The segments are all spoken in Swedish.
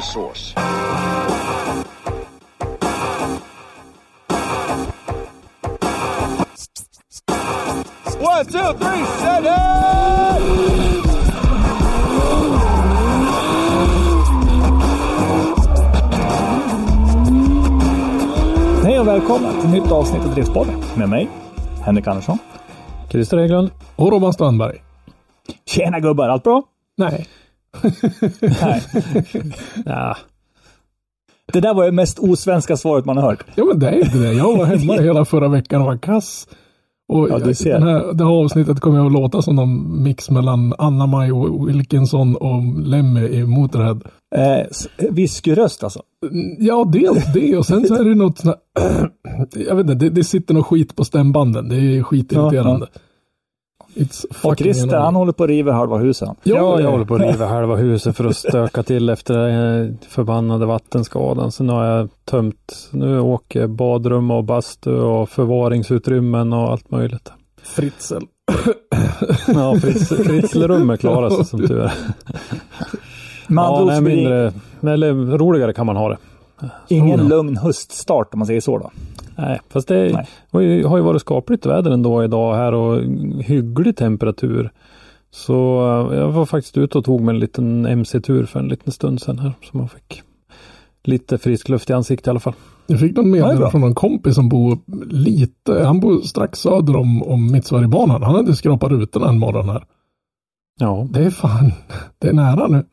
the source? One, two, three, set it! Hej och välkomna till nytt avsnitt av Driftspodden med mig, Henrik Andersson. Christer Hägglund. Och Robban Strandberg. Tjena gubbar, allt bra? Nej. Nej. Ja, Det där var det mest osvenska svaret man har hört. Ja men det är inte det. Jag var hemma hela förra veckan och var kass. Och Ja, du ser. Den här, det här avsnittet kommer att låta som någon mix mellan Anna-Maj och Wilkinson och Lemmy i Motorhead. Eh, Whiskyröst alltså. Ja, dels det och sen så är det något sånt här, Jag vet inte, det, det sitter något skit på stämbanden. Det är skitirriterande. It's Och Christer, annoying. han håller på att riva halva huset. Ja, ja, det- jag håller på att riva halva huset för att stöka till efter den eh, förbannade vattenskadan. Så nu har jag tömt, nu åker badrum och bastu och förvaringsutrymmen och allt möjligt. Fritzl. Ja, Fritz, Fritzlerum är klara sig som tur är. Andra Ja, nej, mindre, eller roligare kan man ha det. ingen lugn höststart om man säger så då. Nej, fast det Nej. har ju, har ju varit skapligt väder ändå idag här och hygglig temperatur. Så eh, jag var faktiskt ute och tog mig en liten MC-tur för en liten stund sedan här. Så man fick lite frisk luft i ansiktet i alla fall. Jag fick någon meddelande från någon kompis som bor lite, han bor strax söder om, om Mittsverigebanan. Han hade skrapat rutorna en morgon här. Ja. Det är fan, det är nära nu.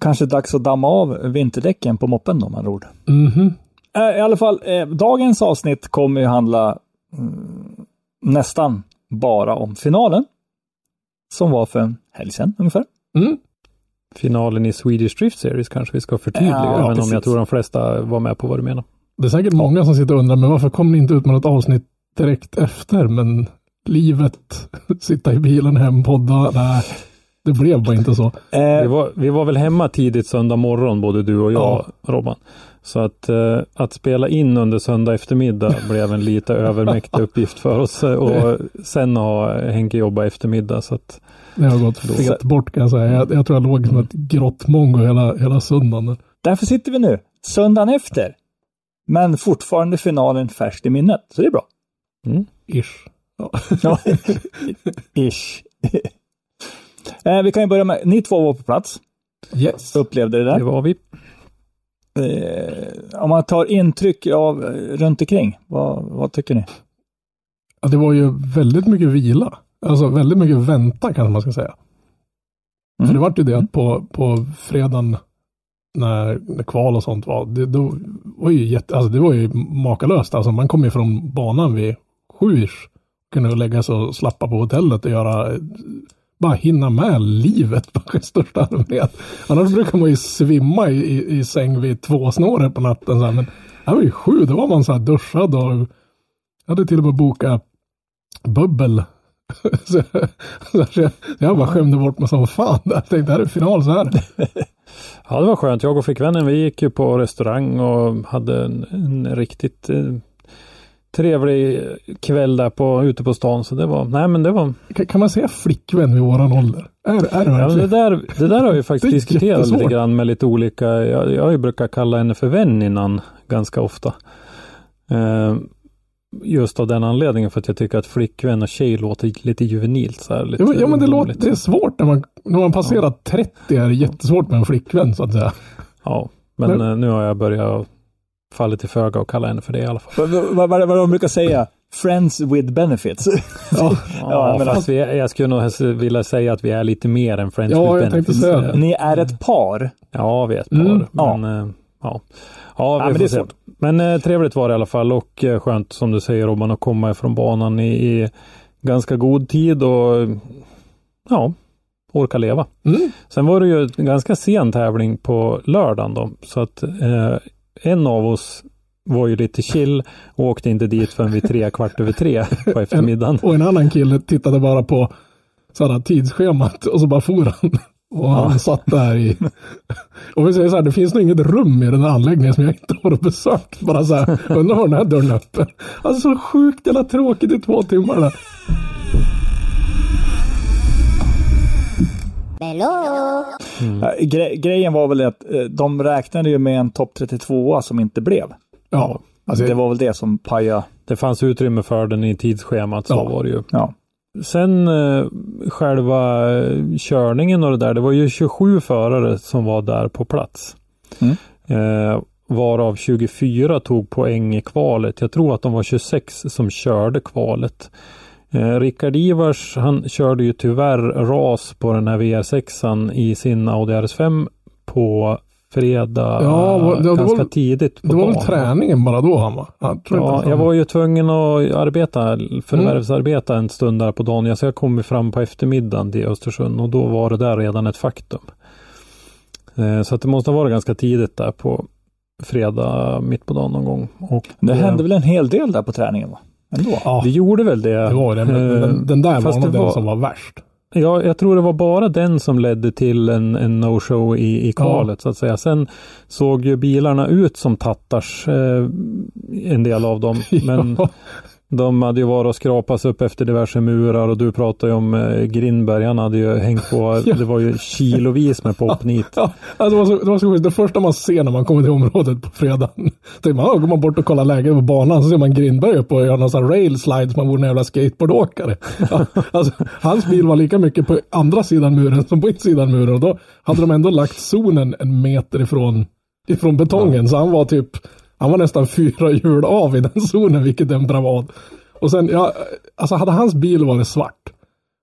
Kanske dags att damma av vinterdäcken på moppen då med andra ord. Mhm. Eh, I alla fall, eh, dagens avsnitt kommer ju handla mm, nästan bara om finalen. Som var för en helg sedan ungefär. Mm. Finalen i Swedish Drift Series kanske vi ska förtydliga. Ja, även om precis. jag tror de flesta var med på vad du menar. Det är säkert många som sitter och undrar, men varför kom ni inte ut med något avsnitt direkt efter? Men livet, sitta i bilen hem, podda, nej, det blev bara inte så. Vi Eh, var, vi var väl hemma tidigt söndag morgon, både du och jag, Ja. Robban. Så att, eh, att spela in under söndag eftermiddag blev en lite övermäktig uppgift för oss. Och sen har Henke jobbat eftermiddag. Så att, Det har gått fet bort kan jag säga. Jag, jag tror jag låg som ett grått mongo hela, hela söndagen. därför sitter vi nu, söndagen efter. Men fortfarande finalen färskt i minnet, så det är bra. Ish. Ja. Ish. eh, vi kan ju börja med, ni två var på plats, Yes. upplevde det det där. var vi. Eh, om man tar intryck av eh, runt omkring, vad, vad tycker ni? Ja, det var ju väldigt mycket vila. Alltså väldigt mycket vänta kanske man ska säga. Mm. För det vart ju det att på, på fredagen när, när kval och sånt var, det, då var ju jätte, alltså det var ju makalöst. Alltså man kom ju från banan vid sju. Kunde lägga sig och slappa på hotellet och göra, bara hinna med livet på största allmänhet. Annars brukar man ju svimma i, i, i säng vid två snåret på natten. Så här. Men här var ju sju, då var man så här duschad och hade till och med bokat bubbel. så, så jag, jag bara skämde bort mig som fan. Jag tänkte, det här är final så här. Ja, det var skönt. Jag och flickvännen, vi gick ju på restaurang och hade en, en riktigt eh, trevlig kväll där på, ute på stan. Så det var, nej men det var, Kan, man säga flickvän vid våran ålder? Är, är det ja, det där, det där har vi faktiskt diskuterat lite grann med lite olika, jag, jag har ju brukat kalla henne för vän innan ganska ofta. Eh, just av den anledningen för att jag tycker att flickvän och tjej låter lite juvenilt. Så här, lite Ja, men- ja men det, låter, det är svårt när man, när man passerar 30 är det jättesvårt med en flickvän så att säga. Ja, men, Men- eh, nu har jag börjat falla till föga och kalla henne för det i alla fall. Vad, vad, vad, vad de brukar säga? Friends with benefits. Ja, Ja, men fast vi, är- jag skulle nog vilja säga att vi är lite mer än Friends Ja, with jag tänkte Benefits. säga det. Ni är ett par. Ja, vi är ett par. Mm. Men, eh, ja. Ja, vi men får det är svårt. Men eh, trevligt var det i alla fall och eh, skönt som du säger Robban att komma ifrån banan i, i ganska god tid och ja, orka leva. Mm. Sen var det ju en ganska sen tävling på lördagen då, så att eh, en av oss var ju lite chill och åkte inte dit förrän vid tre, kvart över tre på eftermiddagen. Och en annan kille tittade bara på sådana tidsschemat och så bara for han. Och han satt där i... Och vi säger så här, det finns nog inget rum i den här anläggningen som jag inte har besökt. Bara så här, undrar var den här dörren är öppen. Alltså så sjukt jävla tråkigt i två timmar där. Eh, Gre grejen var väl att eh, de räknade ju med en topp 32 som inte blev. Ja, alltså, Det var väl det som pajade. Det fanns utrymme för den i tidsschemat, så Ja. var det ju. Ja. Sen eh, själva eh, körningen och det där, det var ju 27 förare som var där på plats. Mm. Eh, varav 24 tog poäng i kvalet. Jag tror att de var 26 som körde kvalet. Eh, Rickard Ivars, han körde ju tyvärr ras på den här VR6an i sin Audi RS5 på fredag Ja, det- det var ganska väl- tidigt på det var väl dagen. träningen bara då han var? Jag tror inte Ja, han- jag var ju tvungen att arbeta, förvärvsarbeta en stund där på dagen. Jag så jag kom fram på eftermiddagen till Östersund och då var det där redan ett faktum. Eh, Så att det måste ha varit ganska tidigt där på fredag mitt på dagen någon gång. Och Det eh, hände väl en hel del där på träningen va? Ändå. Ja, Det gjorde väl det. det var det. Men den, den där var fast nog den var- som var värst. Ja, jag tror det var bara den som ledde till en, en no-show i, i kvalet så att säga. Sen såg ju bilarna ut som tattars, eh, en del av dem. Men Ja. De hade ju varit och skrapats upp efter diverse murar och du pratade ju om eh, Grindberg. Han hade ju hängt på, Ja. det var ju kilovis med popnit. Ja, alltså det, var så, det var så. Det första man ser när man kommer till området på fredagen. Man, ja, går man bort och kollar läget på banan så ser man Grindberg upp och gör någon sån rail slide som man vore en jävla skateboardåkare. Ja, alltså, hans bil var lika mycket på andra sidan muren som på insidan muren. Och då hade de ändå lagt zonen en meter ifrån, ifrån betongen. Så han var typ, han var nästan fyra hjul av i den zonen, vilket är en bravad. Och sen, ja, alltså hade hans bil varit svart.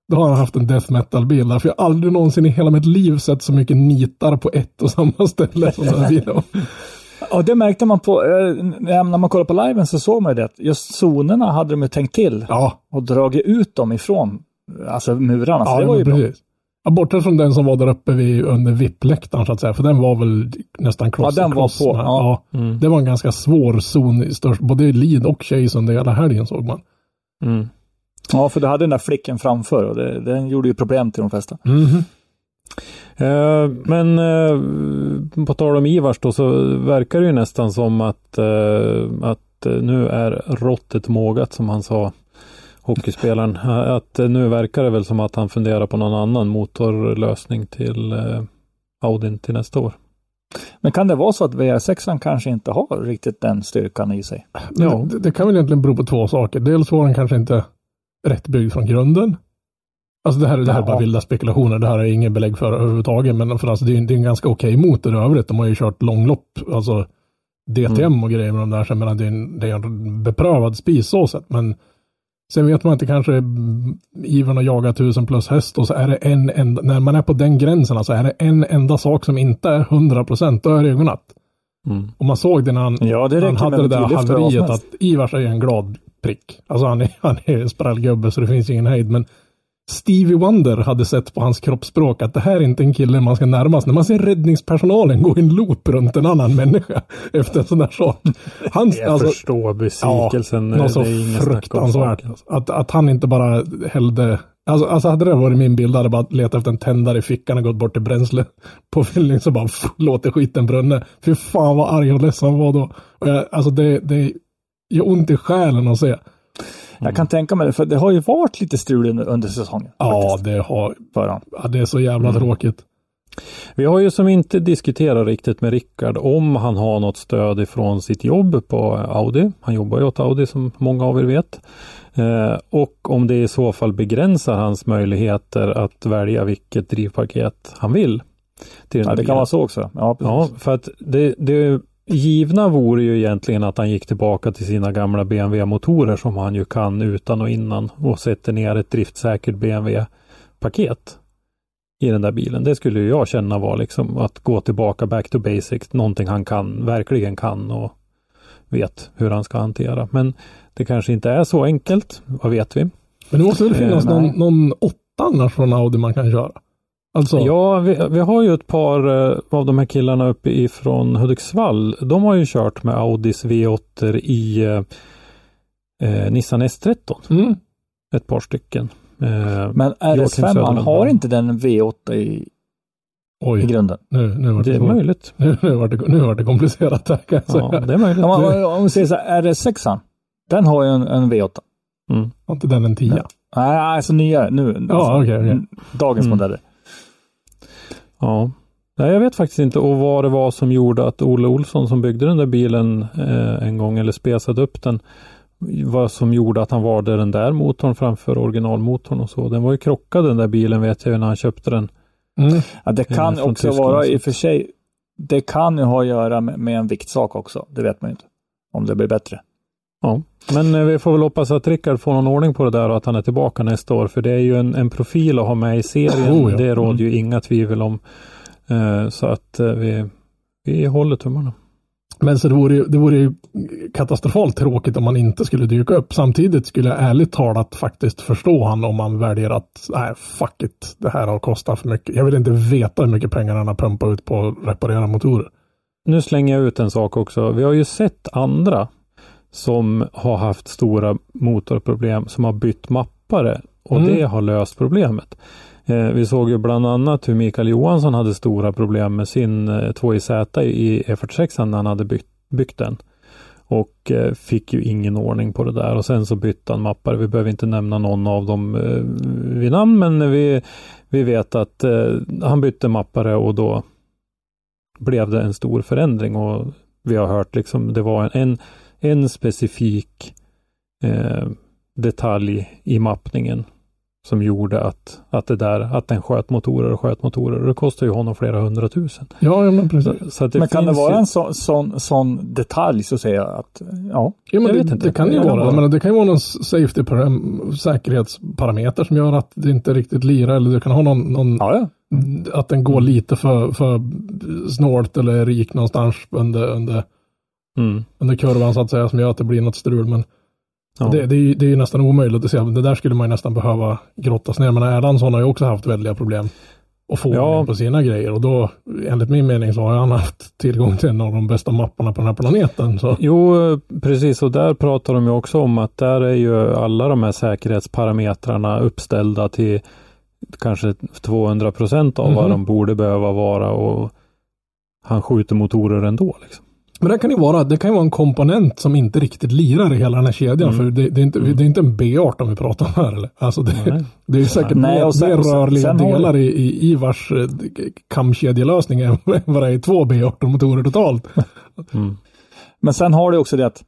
Då har han haft en death metal-bil. För jag har aldrig någonsin i hela mitt liv sett så mycket nitar på ett och samma ställe som den bilen. Och det märkte man på, eh, när man kollade på liven så såg man ju det. Just zonerna hade de ju tänkt till Ja, och dragit ut dem ifrån alltså murarna. Ja det var ju bra. Ja, bortsett från den som var där uppe vid, under VIP-läktaren så att säga. För den var väl nästan cross Ja, den var cross på, med- ja. Mm. Det var en ganska svår zon, i störst, både i lead och chase under hela helgen såg man. Mm. Ja, för du hade den där flicken framför och det, den gjorde ju problem till de flesta. Mhm. Eh, men eh, på tal om Ivars då så verkar det ju nästan som att, eh, att eh, nu är råttet mågat som han sa hockeyspelaren. Eh, Att eh, nu verkar det väl som att han funderar på någon annan motorlösning till eh, Audin till nästa år. Men kan det vara så att VR6 kanske inte har riktigt den styrkan i sig? Ja. Det, det kan väl egentligen bero på två saker. Dels var den kanske inte rätt byggd från grunden. Alltså det här, det här är bara vilda spekulationer. Det här är inget belägg för överhuvudtaget. Men för alltså det, är, det är en ganska okej motor i övrigt. De har ju kört långlopp, alltså DTM och grejer med de där. Så jag menar, det är en, det är en beprövad spis så sett. Men sen vet man inte kanske mm, ivern att jaga tusen plus häst och så är det en enda, när man är på den gränsen, alltså är det en enda sak som inte är 100 procent, då är det ju godnatt. Mm. Och man såg det när han, Ja, det han hade det där haveriet att Ivars är en glad prick. Alltså han är, han är sprallgubbe så det finns ingen hejd. Men Stevie Wonder hade sett på hans kroppsspråk att det här är inte en kille man ska närmas. När man ser räddningspersonalen gå i en loop runt en annan människa efter en sån där sak. Han, Jag alltså, förstår besvikelsen. något så fruktansvärt. saken. Att, att han inte bara hällde Alltså, alltså hade det varit min bild hade jag bara letat efter en tändare i fickan och gått bort till bränsle påfyllning så bara pff, låter skiten bränna. Fy fan vad arg och ledsen han var då. Och jag, alltså det, det gör ont i själen att se. Jag kan tänka mig det, för det har ju varit lite strul under- under säsongen. Ja, faktiskt, det, har, ja, det är så jävla tråkigt. Vi har ju som inte diskuterat riktigt med Rickard om han har något stöd ifrån sitt jobb på Audi. Han jobbar ju åt Audi som många av er vet. Eh, och om det i så fall begränsar hans möjligheter att välja vilket drivpaket han vill. Till Ja, det kan vara så också. Ja, precis. Ja, för att det, det givna vore ju egentligen att han gick tillbaka till sina gamla BMW-motorer som han ju kan utan och innan och sätter ner ett driftsäkert BMW-paket i den där bilen. Det skulle ju jag känna var liksom att gå tillbaka back to basics, någonting han kan, verkligen kan och vet hur han ska hantera. Men det kanske inte är så enkelt, vad vet vi? Men det måste väl Eh, finnas någon, nej. någon åtta annars från Audi man kan köra? Alltså, Ja, vi, vi har ju ett par eh, av de här killarna uppe ifrån Hudiksvall. De har ju kört med Audis V8 i eh, eh, Nissan S13. mm, Ett par stycken. Eh, Men Joakim RS5 Söderlund har har- inte den V8 i, i oj, grunden. nu, nu var det, det är svårt. möjligt. Nu, nu, var det, nu var det komplicerat här kan jag Ja, det är möjligt. Om, man- om vi säger så här, RS6, den har ju en, en V8. Mm. Var inte den en tia? Nej, Nej, alltså nyare nu. Ja, alltså, okej. mm, Dagens Mm. modeller. Ja. Nej, jag vet faktiskt inte och vad det var som gjorde att Olle Olsson som byggde den där bilen eh, en gång eller spesade upp den. Vad som gjorde att han valde den där motorn framför originalmotorn och så. Den var ju krockad den där bilen vet jag ju när han köpte den. Mm. Ja, det Eh, kan från också Tyskland, vara så. i och för sig, det kan ju ha att göra med, med en viktsak också. Det vet man ju inte. Om det blir bättre. Ja, men eh, vi får väl hoppas att Rickard får någon ordning på det där och att han är tillbaka nästa år. För det är ju en, en profil att ha med i serien. Oh, ja. Det råder ju inga tvivel om. Eh, så att eh, vi, vi håller tummarna. Men så det vore, ju, det vore ju katastrofalt tråkigt om man inte skulle dyka upp. Samtidigt skulle jag ärligt talat faktiskt förstå han om man väljer att, nej fuck it, det här har kostat för mycket. Jag vill inte veta hur mycket pengar han har pumpat ut på att reparera motorer. Nu slänger jag ut en sak också. Vi har ju sett andra som har haft stora motorproblem som har bytt mappare och Mm. det har löst problemet. Eh, vi såg ju bland annat hur Mikael Johansson hade stora problem med sin eh, 2JZ i E46 när han hade byggt, byggt den. Och eh, fick ju ingen ordning på det där och sen så bytte han mappare. Vi behöver inte nämna någon av dem eh, vid namn men vi, vi vet att eh, han bytte mappare och då blev det en stor förändring och vi har hört liksom det var en, en specifik eh, detalj i mappningen som gjorde att, att det där, att den sköt motorer och sköt motorer. Och det kostar ju honom flera hundratusen. Ja, ja men precis. Så, så att det Men kan det vara ju- en sån, sån, sån detalj så säger jag att ja. Ja, men Jag det, vet inte. det kan ju kan vara. Men det kan ju vara någon safety säkerhetsparameter som gör att det inte riktigt lirar. Eller du kan ha någon, någon Ja, ja. att den går lite för, för snålt eller rik någonstans under, under, Mm, under kurvan så att säga som gör att det blir något strul. Men ja. det, det, är ju, det är ju nästan omöjligt att se. Det där skulle man ju nästan behöva grottas ner. Men Erlandsson har ju också haft väldiga problem att få Ja. på sina grejer. Och då, enligt min mening, så har han haft tillgång till en av de bästa mapparna på den här planeten. Så. Jo, precis. Och där pratar de ju också om att där är ju alla de här säkerhetsparametrarna uppställda till kanske 200 procent av vad Mhm. de borde behöva vara och han skjuter motorer ändå. Liksom. Men det kan ju vara, det kan ju vara en komponent som inte riktigt lirar i hela den här kedjan. Mm. För det, det, är inte, det är inte en B18 vi pratar om här. Eller? Alltså det, Nej. det är säkert Nej, mer, sen- mer sen- rörliga sen du- delar i, i Ivars eh, kamkedjelösning än vad det är i två B18-motorer totalt. Mm. Men sen har du också det att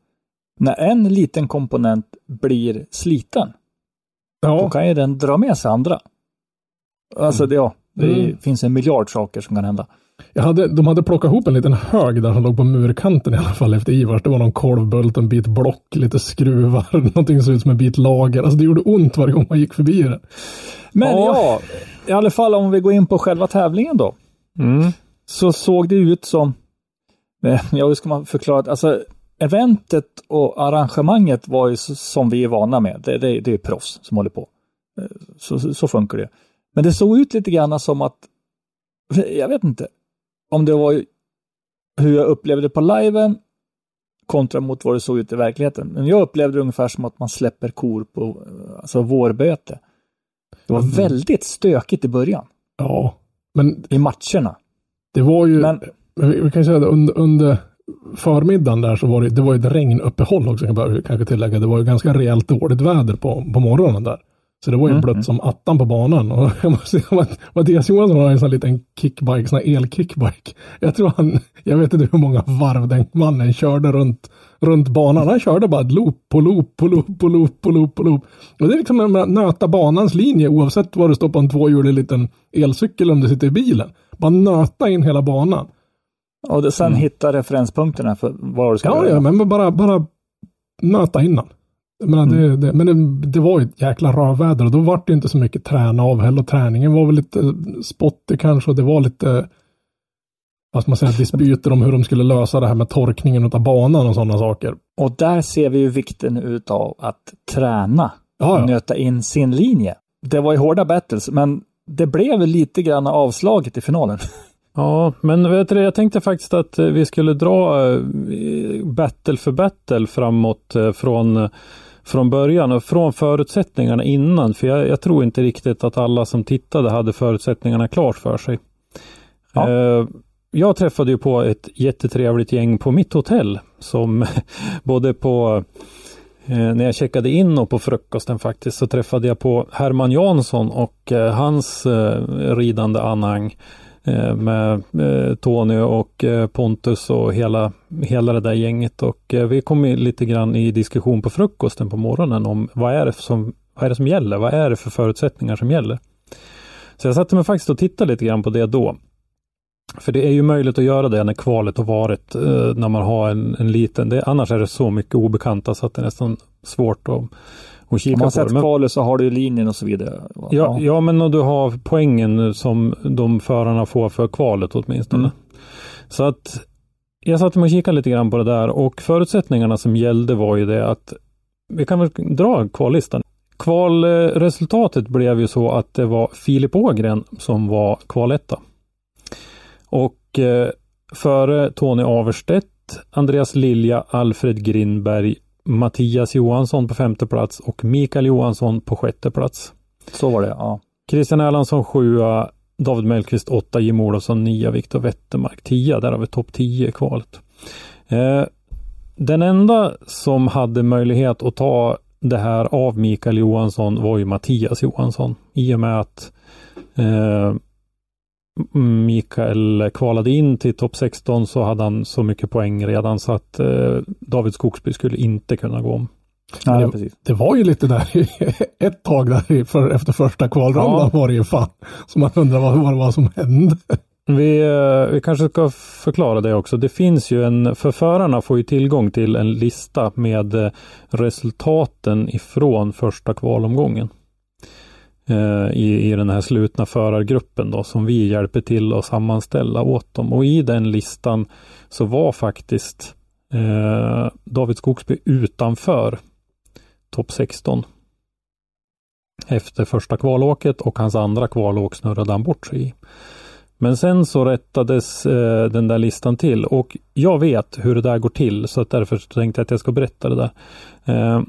när en liten komponent blir sliten, då Ja, kan ju den dra med sig andra. Alltså det, ja, det Mm. finns en miljard saker som kan hända. Jag hade, de hade plockat ihop en liten hög där som låg på murkanten i alla fall efter Ivars. Det var någon kolvbult, en bit block, lite skruvar, någonting som såg ut som en bit lager. Alltså det gjorde ont varje gång man gick förbi den. Men Ja. ja, i alla fall om vi går in på själva tävlingen då. Mm. så såg det ut som, eh, ja hur ska man förklara det? Alltså eventet och arrangemanget var ju som vi är vana med. Det, det, det är proffs som håller på. Eh, Så, så, så funkar det. Men det såg ut lite grann som att, jag vet inte, om det var hur jag upplevde det på liven kontra mot vad det såg ut i verkligheten. Men jag upplevde det ungefär som att man släpper kor på alltså vårbete. Det var Mm. väldigt stökigt i början, Ja, men i matcherna. Det var ju, Men- vi, kan ju säga att under, under förmiddagen där så var det, det var ju ett regnuppehåll också kan jag kanske tillägga. Det var ju ganska rejält dåligt väder på, på morgonen där. Så det var ju Mm, blött mm. som attan på banan. Och jag måste säga att Mattias Johansson har en sån liten kickbike, sån här elkickbike. Jag tror han, jag vet inte hur många varv den mannen körde runt, runt banan. Han körde bara loop på loop på loop på loop på loop på loop. Och det är liksom att nöta banans linje oavsett var du står på en tvåhjulig liten elcykel om du sitter i bilen. Bara nöta in hela banan. Och det, sen hitta referenspunkterna för vad du ska Ja, göra. ja, men bara, bara möta innan. Menar, det, det, men det, det var ju ett jäkla rövväder och då var det inte så mycket träna av heller. Och träningen var väl lite spottig kanske och det var lite vad ska man säga, dispyter om hur de skulle lösa det här med torkningen av banan och sådana saker. Och där ser vi ju vikten utav att träna Ja, och ja. nöta in sin linje. Det var ju hårda battles, men det blev lite grann avslaget i finalen. Ja, men vet du, jag tänkte faktiskt att eh, vi skulle dra eh, battle för battle framåt eh, från, från början och från förutsättningarna innan. För jag, jag tror inte riktigt att alla som tittade hade förutsättningarna klart för sig. Ja. Eh, Jag träffade ju på ett jättetrevligt gäng på mitt hotell som både på eh, när jag checkade in och på frukosten faktiskt så träffade jag på Herman Jansson och eh, hans eh, ridande anhang Eh, med eh, Tony och eh, Pontus och hela, hela det där gänget och vi kom lite grann i diskussion på frukosten på morgonen om vad är det som, vad är det som gäller? Vad är det för förutsättningar som gäller? Så jag satte mig faktiskt och tittade lite grann på det då. För det är ju möjligt att göra det när kvalet har varit, när man har en, en liten, det, annars är det så mycket obekanta så att det är nästan svårt att, att kika Om man sett kvalet så har du linjen och så vidare. Ja, ja, men och du har poängen som de förarna får för kvalet åtminstone. Mm. Så att jag satte mig och kikade lite grann på det där och förutsättningarna som gällde var ju det att vi kan väl dra kvallistan. Kvalresultatet blev ju så att det var Filip Ågren som var kvaletta. Och eh, före Tony Averstedt, Andreas Lilja, Alfred Grindberg, Mattias Johansson på femte plats och Mikael Johansson på sjätte plats. Så var det, ja. Christian Erlandsson sjua, David Mellqvist åtta, Jim Olofsson nia, Viktor Wettermark tia. Där har vi topp 10 i kvalet. Eh, den enda som hade möjlighet att ta det här av Mikael Johansson var ju Mattias Johansson. I och med att eh, Mikael kvalade in till topp 16 så hade han så mycket poäng redan så att eh, David Skogsby skulle inte kunna gå om. Nej, det- precis. Det var ju lite där ett tag där för, efter första kvalrundan var det ju fan. Så man undrar vad, vad det var som hände. Vi, eh, vi kanske ska förklara det också. Det finns ju en, för förarna får ju tillgång till en lista med eh, resultaten ifrån första kvalomgången. Eh, I, I den här slutna förargruppen då som vi hjälper till att sammanställa åt dem. Och i den listan så var faktiskt eh, David Skogsby utanför topp 16. Efter första kvalåket och hans andra kvalåk snurrade han bort sig i. Men sen så rättades eh, den där listan till och jag vet hur det där går till så att därför tänkte jag att jag ska berätta det där. Eh,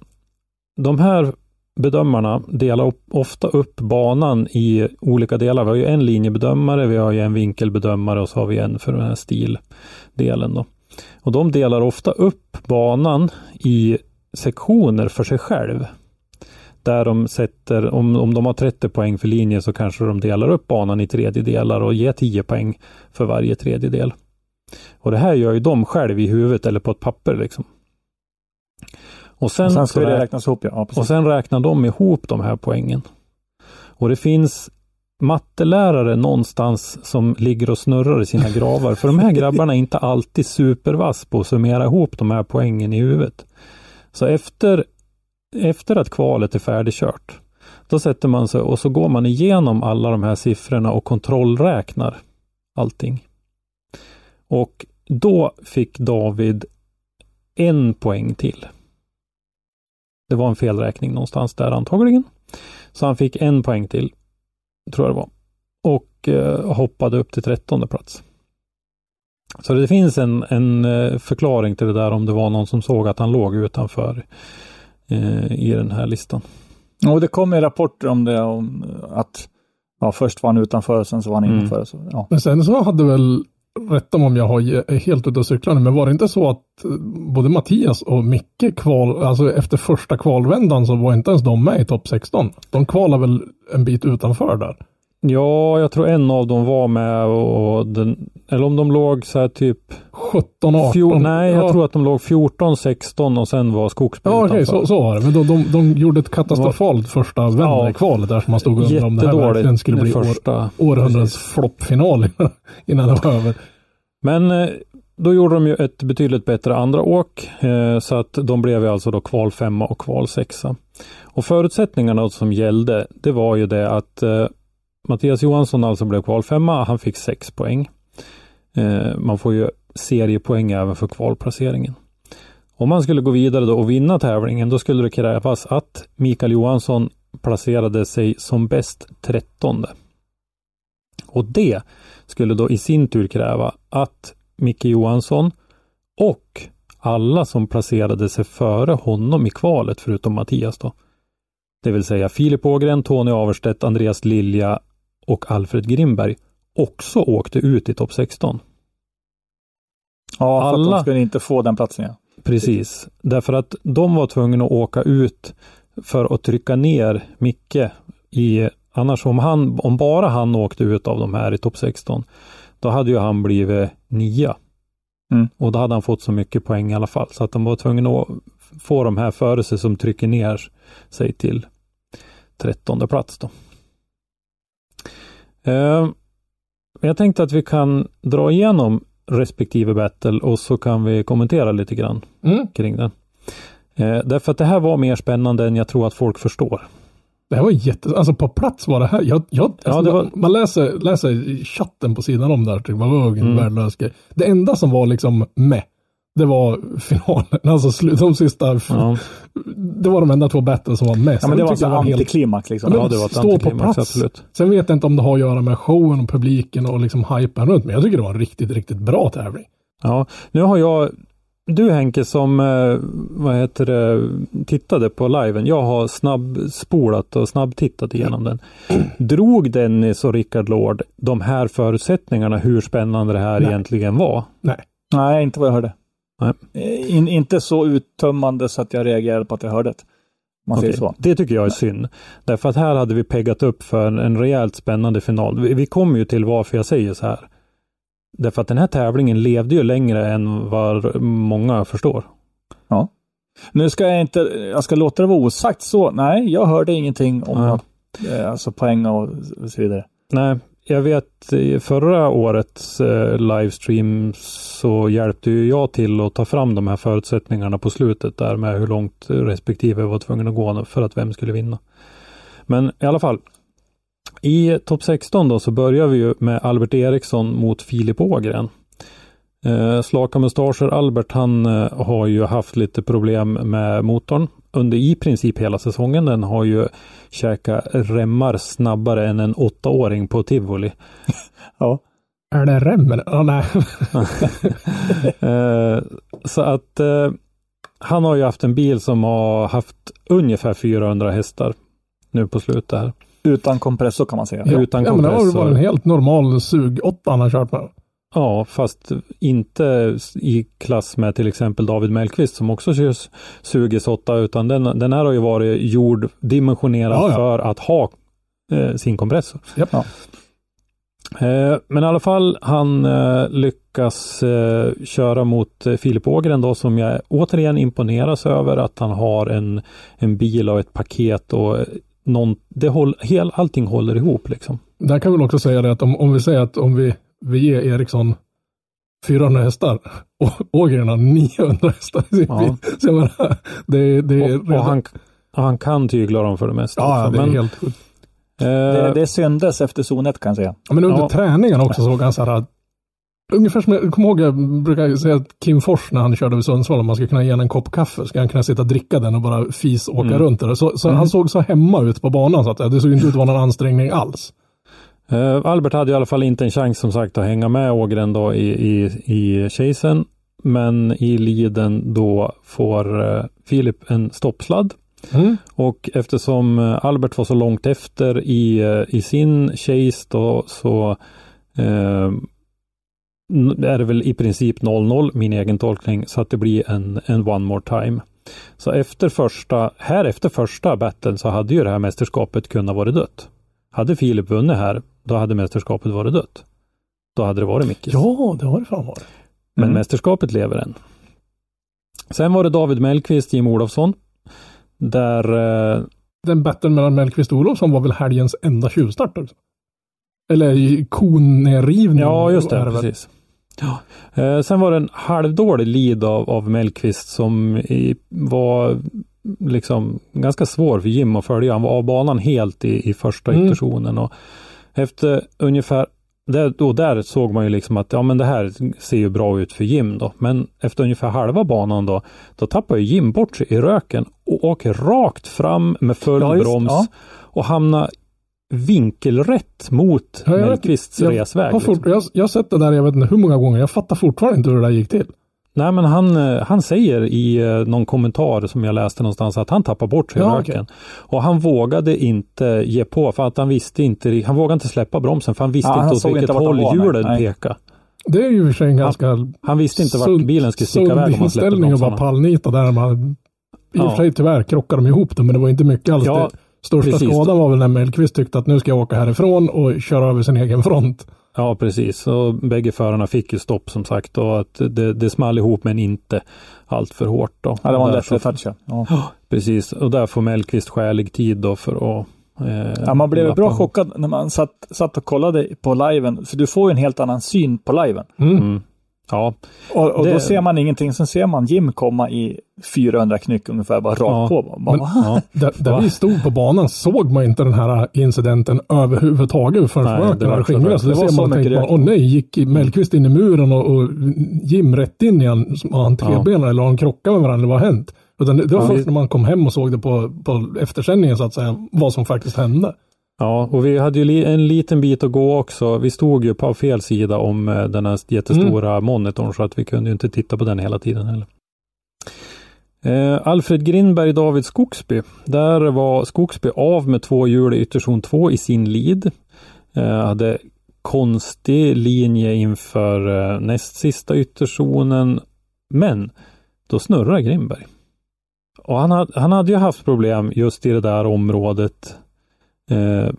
de här bedömarna delar ofta upp banan i olika delar. Vi har ju en linjebedömare, vi har ju en vinkelbedömare och så har vi en för den här stildelen. Då. Och de delar ofta upp banan i sektioner för sig själv. Där de sätter, om, om de har 30 poäng för linje så kanske de delar upp banan i tredjedelar och ger 10 poäng för varje tredjedel. Och det här gör ju de själv i huvudet eller på ett papper liksom. Och sen, Och sen ska det räk- räknas ihop, ja. och sen räknar de ihop de här poängen. Och det finns mattelärare någonstans som ligger och snurrar i sina gravar. För de här grabbarna är inte alltid supervass på att summera ihop de här poängen i huvudet. Så efter, efter att kvalet är färdigkört, då sätter man sig och så går man igenom alla de här siffrorna och kontrollräknar allting. Och då fick David en poäng till. Det var en felräkning någonstans där antagligen. Så han fick en poäng till, tror jag det var. Och eh, hoppade upp till trettonde plats. Så det finns en, en eh, förklaring till det där om det var någon som såg att han låg utanför eh, i den här listan. Och det kom ju rapporter om det, om att ja, först var han utanför och sen så var han Mm. innanför. Så, ja. Men sen så hade väl, rätta mig om jag har, är helt ute och cyklar nu, men var det inte så att eh, både Mattias och Micke kval, alltså efter första kvalvändan så var inte ens de med i topp 16. De kvalade väl en bit utanför där. Ja, jag tror en av dem var med och den, eller om de låg så här typ 17, 18. fjol, Nej, jag ja. tror att de låg 14, 16 och sen var Skogsby Ja, okej, utanför. så, så var det. Men de, de, de gjorde ett katastrofalt första vända Ja. där som man stod och undrade om det här verkligen skulle bli år, århundradets floppfinal innan det var över. Men eh, då gjorde de ju ett betydligt bättre andra åk eh, så att de blev ju alltså då kval femma och kval sexa. Och förutsättningarna som gällde det var ju det att eh, Mattias Johansson alltså blev kvalfemma. han fick sex poäng. Eh, man får ju seriepoäng även för kvalplaceringen. Om man skulle gå vidare då och vinna tävlingen då skulle det krävas att Mikael Johansson placerade sig som bäst trettonde. Och det skulle då i sin tur kräva att Micke Johansson och alla som placerade sig före honom i kvalet, förutom Mattias då. Det vill säga Filip Ågren, Tony Averstedt, Andreas Lilja och Alfred Grimberg också åkte ut i topp 16. Ja, för Alla- att de skulle inte få den platsen. Ja. Precis, därför att de var tvungna att åka ut för att trycka ner Micke i Annars om, han, om bara han åkte ut av de här i topp 16, då hade ju han blivit nia. Mm. Och då hade han fått så mycket poäng i alla fall. Så att de var tvungna att få de här före sig som trycker ner sig till trettonde plats. Då. Eh, jag tänkte att vi kan dra igenom respektive battle och så kan vi kommentera lite grann Mm. kring den. Eh, därför att det här var mer spännande än jag tror att folk förstår. Det här var jätte, alltså på plats var det här. Jag, jag, alltså det var- man, man läser, läser chatten på sidan om där, typ, vad var en Mm. värdelös grej. Det enda som var liksom med, det var finalen, alltså de sista, Ja, det var de enda två battles som var med. Ja, men det var tyckte så jag helt- antiklimax liksom. Ja, det var ett stå på antiklimax, plats. absolut. Sen vet jag inte om det har att göra med showen och publiken och liksom hypen runt, men jag tycker det var en riktigt, riktigt bra tävling. Ja, nu har jag du Henke som eh, vad heter det, tittade på liven. Jag har snabbspolat och snabbtittat igenom den. Drog Dennis och Rickard Lord de här förutsättningarna hur spännande det här Nej. egentligen var? Nej. Nej, inte vad jag hörde. Eh, In, inte så uttömmande så att jag reagerade på att jag hörde det. Man Okej, så. Det tycker jag är synd. Därför att här hade vi peggat upp för en, en rejält spännande final. Vi, vi kommer ju till varför jag säger så här. Därför att den här tävlingen levde ju längre än vad många förstår. Nu ska jag inte, jag ska låta det vara osagt så. Nej, jag hörde ingenting om Ja. eh, alltså poäng och så vidare. Nej, jag vet i förra årets eh, livestream så hjälpte ju jag till att ta fram de här förutsättningarna på slutet där med hur långt respektive var tvungen att gå för att vem skulle vinna. Men i alla fall. I topp 16 då så börjar vi ju med Albert Eriksson mot Filip Ågren. Eh, slaka mustascher Albert han eh, har ju haft lite problem med motorn under i princip hela säsongen. Den har ju käkat remmar snabbare än en åttaåring på tivoli. Ja. Är det remmen? Ja, nej. Eh, så att eh, han har ju haft en bil som har haft ungefär 400 hästar nu på slutet här. Utan kompressor kan man säga. Ja. Utan ja, men det var kompressor. bara en helt normal sug åtta han har kört med. Ja, fast inte i klass med till exempel David Mellqvist som också kör Sugis 8 utan den, den här har ju varit gjord, dimensionerad Ja, ja. för att ha eh, sin kompressor. Ja. Eh, men i alla fall, han eh, lyckas eh, köra mot eh, Filip Ågren då som jag återigen imponeras över att han har en, en bil och ett paket och eh, någon, det håll, hel, allting håller ihop liksom. Där kan vi väl också säga det att om, om vi säger att om vi, vi ger Eriksson 400 hästar och Ågren har 900 hästar i sin Ja. bil. Så jag menar, det, det är Och, och han, han kan tygla dem för det mesta. Ja, också. det är men, helt sjukt. eh, Det, det syndes efter zon 1 kan jag säga. Men under Ja. träningen också såg han så här att Ungefär som jag kommer ihåg, jag brukar säga att Kim Fors när han körde över Sundsvall, om man ska kunna ge en kopp kaffe, ska han kunna sitta och dricka den och bara fis åka Mm. runt där. Så, så han såg så hemma ut på banan så att det såg inte ut att vara någon ansträngning alls. Eh, Albert hade i alla fall inte en chans som sagt att hänga med Ågren då i, i, i chasen. Men i liden då får eh, Filip en stoppsladd. Mm. Och eftersom eh, Albert var så långt efter i, i sin chase då så är det väl i princip 0-0 min egen tolkning så att det blir en, en one more time. Så efter första, här efter första battlen så hade ju det här mästerskapet kunnat vara dött. Hade Filip vunnit här, då hade mästerskapet varit dött. Då hade det varit Mickes. Ja, det har det fan varit. Men Mm. mästerskapet lever än. Sen var det David Mellqvist, Jim Olofsson. Där eh, Den battlen mellan Mellqvist och Olofsson var väl helgens enda tjuvstart också? Eller konnerrivning. Ja, just det. Precis. Ja. Eh, sen var det en halvdålig lead av, av Mellqvist som i, var liksom ganska svår för Jim att följa. Han var av banan helt i, i första Mm. iterationen. Och efter ungefär där, då där såg man ju liksom att ja men det här ser ju bra ut för Jim då. Men efter ungefär halva banan då, då tappar ju Jim bort sig i röken och åker rakt fram med full Ja, just- broms ja. och hamnar vinkelrätt mot Ja, Mellqvists jag resväg. liksom. jag, jag har sett det där jag vet inte hur många gånger. Jag fattar fortfarande inte hur det där gick till. Nej men han, eh, han säger i eh, någon kommentar som jag läste någonstans att han tappar bort sig i Ja, röken. Och han vågade inte ge på för att han visste inte, han vågade inte släppa bromsen för han visste Ja, han inte åt såg vilket inte håll hjulen pekade. Det är ju i och för sig en ganska Han visste inte vart sund- bilen skulle sticka iväg om man släppte inställning att bromsarna. pallnita där. Man, I och för sig tyvärr krockade de ihop det, men det var inte mycket alls. Ja, det största precis. skadan var väl när Mellqvist tyckte att nu ska jag åka härifrån och köra över sin egen front. Ja precis, och bägge förarna fick ju stopp som sagt och att det, det small ihop men inte allt för hårt. Då. Ja, det var en Där lätt så- touch. Ja. Ja, precis, och där får Mellqvist skälig tid då för att eh, Ja, man blev bra ihop. chockad när man satt, satt och kollade på liven. För du får ju en helt annan syn på liven. Mm. Ja, Och, och Det- då ser man ingenting. Sen ser man Jim komma i 400 knyck ungefär, bara rakt Ja. på. Bara, Men- ja. Där, där vi stod på banan såg man inte den här incidenten överhuvudtaget förrän röken hade skingrats. Det Det var ser så man mycket tänkte åh nej, gick Mellqvist in i muren och, och Jim rätt in igen? Har han trebenare eller har han krockat med varandra? Vad har hänt? Utan det, det var Ja, först vi- när man kom hem och såg det på, på eftersändningen så att säga, vad som faktiskt hände. Ja, och vi hade ju en liten bit att gå också. Vi stod ju på fel sida om eh, den här jättestora Mm. monitorn så att vi kunde ju inte titta på den hela tiden heller. Eh, Alfred Grindberg, David Skogsby. Där var Skogsby av med två hjul i ytterzon 2 i sin lead. Eh, hade konstig linje inför eh, näst sista ytterzonen. Men då snurrar Grindberg. Och han, hade, han hade ju haft problem just i det där området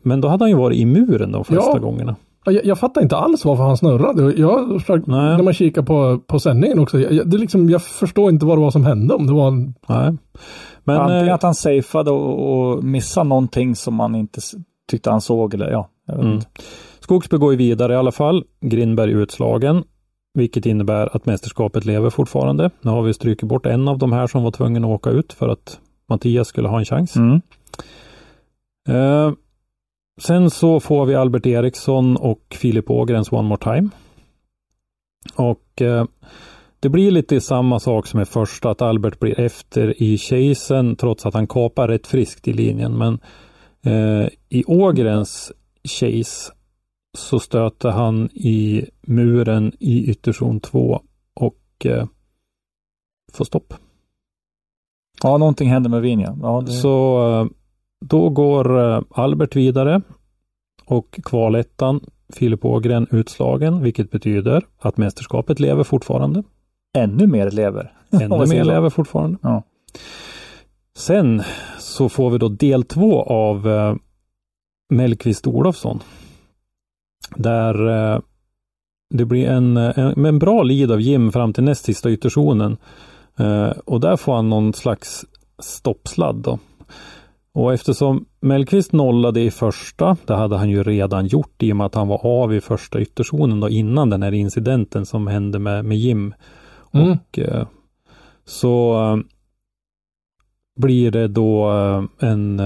Men då hade han ju varit i muren de flesta Ja. gångerna. Ja, Jag, jag fattar inte alls varför han snurrade. Jag, försökte- Nej. när man kikar på, på sändningen också, jag, det är liksom, jag förstår inte vad det var som hände. Om det var en, Nej. Men Antingen eh, att han safeade och, och missade någonting som man inte tyckte han såg. Eller, ja, jag vet Mm. inte. Skogsby går ju vidare i alla fall. Grindberg utslagen. Vilket innebär att mästerskapet lever fortfarande. Nu har vi strukit bort en av de här som var tvungen att åka ut för att Mattias skulle ha en chans. Mm. Eh, sen så får vi Albert Eriksson och Filip Ågrens One More Time. Och eh, det blir lite samma sak som i första, att Albert blir efter i chasen trots att han kapar rätt friskt i linjen. Men eh, i Ågrens chase så stöter han i muren i ytterzon 2 och eh, får stopp. Ja, någonting hände med Vinja. Ja, det... Så eh, då går eh, Albert vidare och kvalettan Filip Ågren utslagen, vilket betyder att mästerskapet lever fortfarande. Ännu mer lever. Ännu mer lever fortfarande. Ja. Sen så får vi då del två av eh, Mellqvist Olofsson. Där eh, det blir en, en, en bra lead av Jim fram till näst sista ytterzonen. Eh, och där får han någon slags stoppsladd då. Och eftersom Mellqvist nollade i första, det hade han ju redan gjort i och med att han var av i första ytterzonen då innan den här incidenten som hände med, med Jim. Mm. Och eh, så eh, blir det då eh, en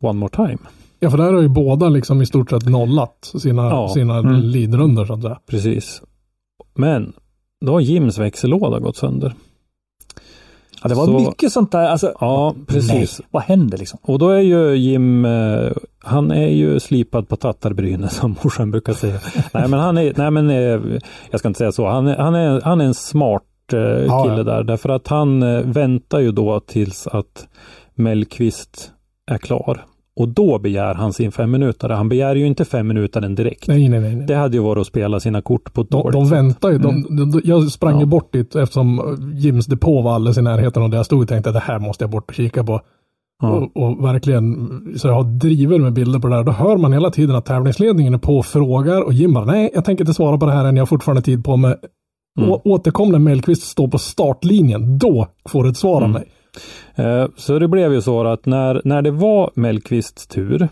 One More Time. ja, för där har ju båda liksom i stort sett nollat sina, Ja. sina Mm. leadrundor så att säga. Precis. Men då har Jims växellåda gått sönder. Ja, det var Så- mycket sånt där. Alltså, Ja, precis. Nej, vad hände liksom? Och då är ju Jim, eh, han är ju slipad på tattarbrynet som morsan brukar säga. nej men han är, nej men eh, jag ska inte säga så, han är, han är, han är en smart eh, Ja, kille ja. där. Därför att han väntar ju då tills att Mellqvist är klar. Och då begär han sin fem minuter. Han begär ju inte fem minuter direkt. Nej, nej, nej. nej. Det hade ju varit att spela sina kort på ett De, de väntar ju. De, de, de, jag sprang ju Ja. bort dit eftersom Jims depå var alldeles i närheten och där jag stod och tänkte att det här måste jag bort och kika på. Ja. Och, och verkligen, så jag har drivit med bilder på det här. Då hör man hela tiden att tävlingsledningen är på och frågar och Jim bara, nej, jag tänker inte svara på det här än, jag har fortfarande tid på mig. Mm. Å, återkom när Mellqvist står på startlinjen, då får du ett svar av Mm. mig. Eh, så det blev ju så att när, när det var Mellqvists tur,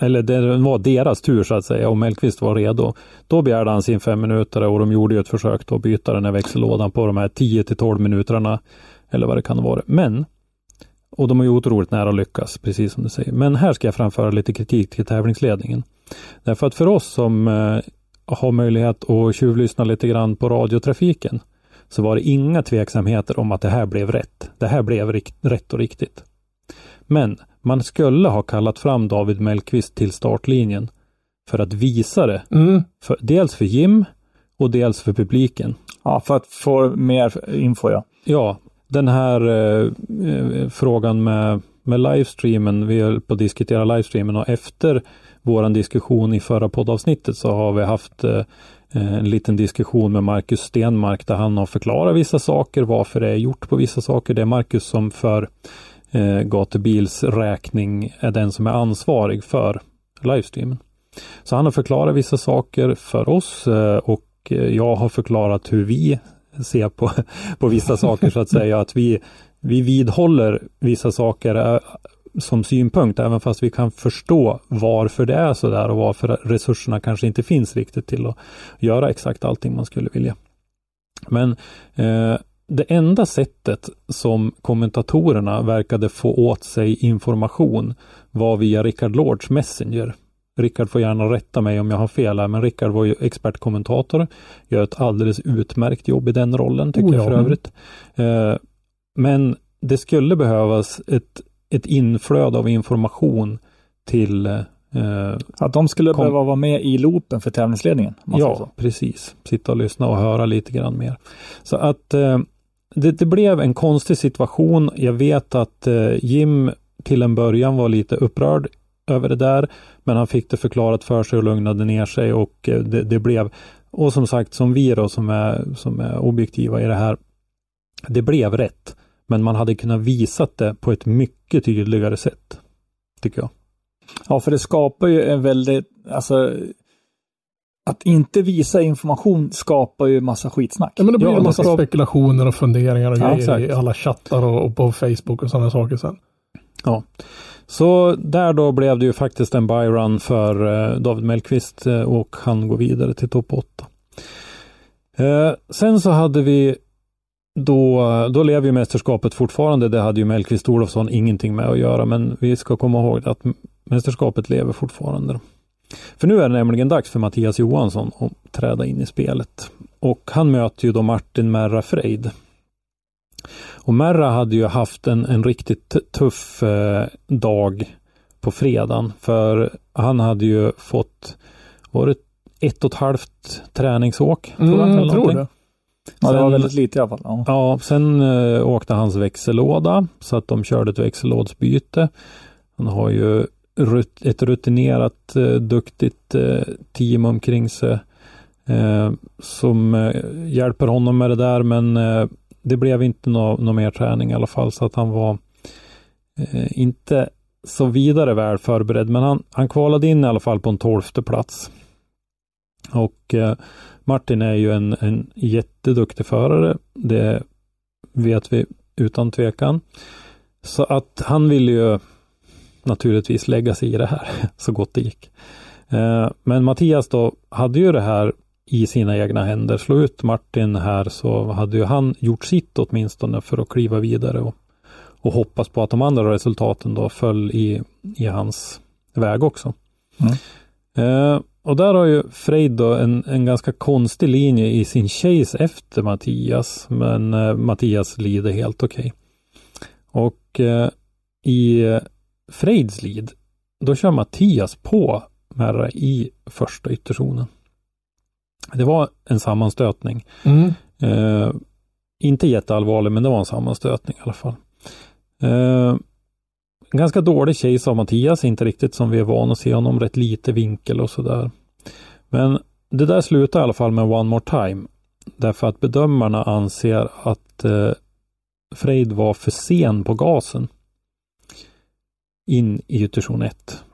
eller det var deras tur så att säga, och Mellqvist var redo, då begärde han sin fem minuter och de gjorde ju ett försök att byta den här växellådan på de här 10 till 12 minuterna, eller vad det kan vara. Men, och de är ju otroligt nära att lyckas, precis som du säger. Men här ska jag framföra lite kritik till tävlingsledningen. Därför att för oss som eh, har möjlighet att tjuvlyssna lite grann på radiotrafiken, så var det inga tveksamheter om att det här blev rätt. Det här blev rikt, rätt och riktigt. Men man skulle ha kallat fram David Mellqvist till startlinjen för att visa det. Mm. För, dels för Jim och dels för publiken. Ja, för att få mer info ja. Ja, den här eh, eh, frågan med, med livestreamen, vi höll på att diskutera livestreamen och efter våran diskussion i förra poddavsnittet så har vi haft eh, Eh, en liten diskussion med Marcus Stenmark där han har förklarat vissa saker, varför det är gjort på vissa saker. Det är Marcus som för eh, Gatubils räkning är den som är ansvarig för livestreamen. Så han har förklarat vissa saker för oss eh, och eh, jag har förklarat hur vi ser på, på vissa saker så att säga. Att vi, vi vidhåller vissa saker eh, som synpunkt, även fast vi kan förstå varför det är så där och varför resurserna kanske inte finns riktigt till att göra exakt allting man skulle vilja. Men eh, det enda sättet som kommentatorerna verkade få åt sig information var via Richard Lords Messenger. Rickard får gärna rätta mig om jag har fel här, men Rickard var ju expertkommentator. Gör ett alldeles utmärkt jobb i den rollen, tycker Oh ja. jag för övrigt. Eh, men det skulle behövas ett, ett inflöde av information till eh, Att de skulle Kom- behöva vara med i loopen för tävlingsledningen. Ja, så. precis. Sitta och lyssna och höra lite grann mer. Så att eh, det, det blev en konstig situation. Jag vet att eh, Jim till en början var lite upprörd över det där, men han fick det förklarat för sig och lugnade ner sig och eh, det, det blev, och som sagt som vi då som är, som är objektiva i det här, det blev rätt. Men man hade kunnat visat det på ett mycket tydligare sätt. Tycker jag. Ja, för det skapar ju en väldigt, alltså att inte visa information skapar ju massa skitsnack. Ja, men det blir Ja, en massa spekulationer och funderingar och Ja, grejer exakt. i alla chattar och, och på Facebook och sådana saker sen. Så där då blev det ju faktiskt en byrun för eh, David Mellqvist eh, och han går vidare till topp 8. Eh, sen så hade vi då, då lever ju mästerskapet fortfarande. Det hade ju Mellqvist Olofsson ingenting med att göra, men vi ska komma ihåg att mästerskapet lever fortfarande. För nu är det nämligen dags för Mattias Johansson att träda in i spelet. Och han möter ju då Martin Merra Freid. Och Merra hade ju haft en, en riktigt tuff eh, dag på fredagen. För han hade ju fått, var det ett och ett halvt träningsåk? Mm, eller jag tror någonting? det. Ja, det var väldigt lite i alla fall. Ja. Ja, sen eh, åkte hans växellåda så att de körde ett växellådsbyte. Han har ju rut- ett rutinerat, eh, duktigt eh, team omkring sig eh, som eh, hjälper honom med det där men eh, det blev inte någon nå mer träning i alla fall så att han var inte så vidare väl förberedd men han, han kvalade in i alla fall på en tolfte plats. Och Martin är ju en, en jätteduktig förare. Det vet vi utan tvekan. Så att han ville ju naturligtvis lägga sig i det här så gott det gick. Eh, Men Mattias då hade ju det här i sina egna händer. Slå ut Martin här så hade ju han gjort sitt åtminstone för att kliva vidare och, och hoppas på att de andra resultaten då föll i, i hans väg också. Eh, och där har ju Freid då en, en ganska konstig linje i sin chase efter Mattias, men eh, Mattias lider helt okej. Och eh, i eh, Freids lead, då kör Mattias på Merra i första ytterzonen. Det var en sammanstötning. Mm. Eh, inte jätteallvarlig, men det var en sammanstötning i alla fall. Eh, en ganska dålig chase av Mattias, inte riktigt som vi är vana att se honom, rätt lite vinkel och sådär. Men det där slutar i alla fall med One More Time. Därför att bedömarna anser att eh, Freid var för sen på gasen in i ytterzon 1